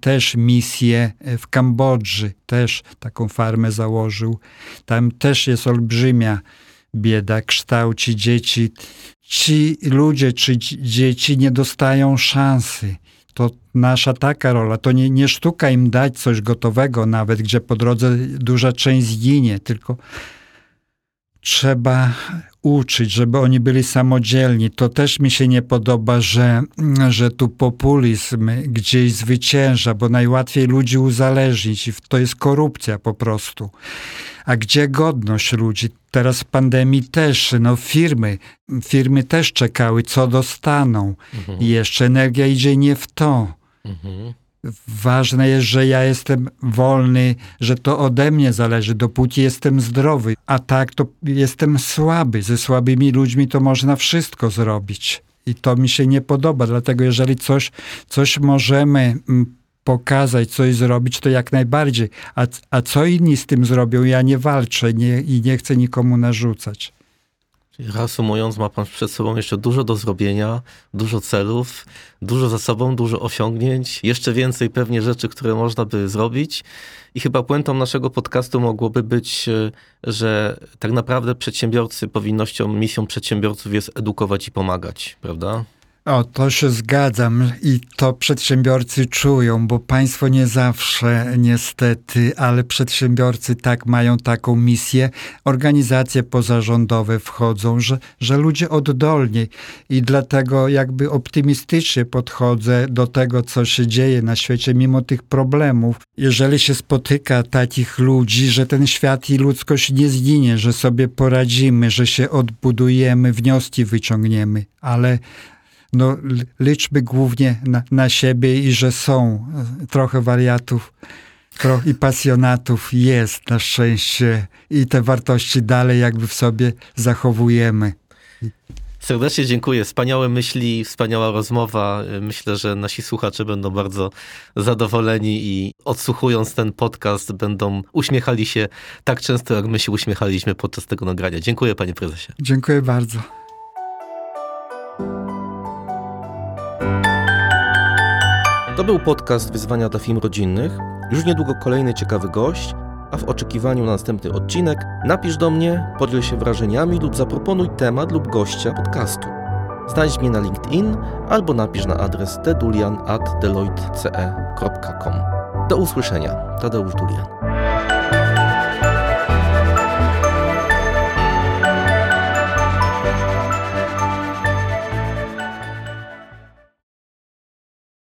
też misję w Kambodży, też taką farmę założył. Tam też jest olbrzymia bieda, kształci dzieci. Ci ludzie czy dzieci nie dostają szansy. To nasza taka rola. To nie, nie sztuka im dać coś gotowego nawet, gdzie po drodze duża część zginie, tylko trzeba uczyć, żeby oni byli samodzielni. To też mi się nie podoba, że, że tu populizm gdzieś zwycięża, bo najłatwiej ludzi uzależnić i to jest korupcja po prostu. A gdzie godność ludzi? Teraz w pandemii też, no firmy, firmy też czekały, co dostaną. Mhm. I jeszcze energia idzie nie w to. Mhm. Ważne jest, że ja jestem wolny, że to ode mnie zależy, dopóki jestem zdrowy. A tak to jestem słaby. Ze słabymi ludźmi to można wszystko zrobić. I to mi się nie podoba. Dlatego, jeżeli coś, coś możemy mm, pokazać, coś zrobić, to jak najbardziej. A, a co inni z tym zrobią, ja nie walczę nie, i nie chcę nikomu narzucać. Reasumując, ma pan przed sobą jeszcze dużo do zrobienia, dużo celów, dużo za sobą, dużo osiągnięć, jeszcze więcej pewnie rzeczy, które można by zrobić. I chyba puentą naszego podcastu mogłoby być, e, że tak naprawdę przedsiębiorcy, powinnością, misją przedsiębiorców jest edukować i pomagać, prawda? O, to się zgadzam i to przedsiębiorcy czują, bo państwo nie zawsze niestety, ale przedsiębiorcy tak mają taką misję. Organizacje pozarządowe wchodzą, że, że ludzie oddolniej i dlatego jakby optymistycznie podchodzę do tego, co się dzieje na świecie, mimo tych problemów. Jeżeli się spotyka takich ludzi, że ten świat i ludzkość nie zginie, że sobie poradzimy, że się odbudujemy, wnioski wyciągniemy, ale no, liczby głównie na, na siebie i że są e, trochę wariatów i pasjonatów jest na szczęście i te wartości dalej jakby w sobie zachowujemy. Serdecznie dziękuję. Wspaniałe myśli, wspaniała rozmowa. Myślę, że nasi słuchacze będą bardzo zadowoleni i odsłuchując ten podcast będą uśmiechali się tak często, jak my się uśmiechaliśmy podczas tego nagrania. Dziękuję panie prezesie. Dziękuję bardzo. To był podcast Wyzwania dla Film Rodzinnych. Już niedługo kolejny ciekawy gość, a w oczekiwaniu na następny odcinek napisz do mnie, podziel się wrażeniami lub zaproponuj temat lub gościa podcastu. Znajdź mnie na LinkedIn albo napisz na adres tedulian.deloitte.com. Do usłyszenia. Tadeusz Dulian.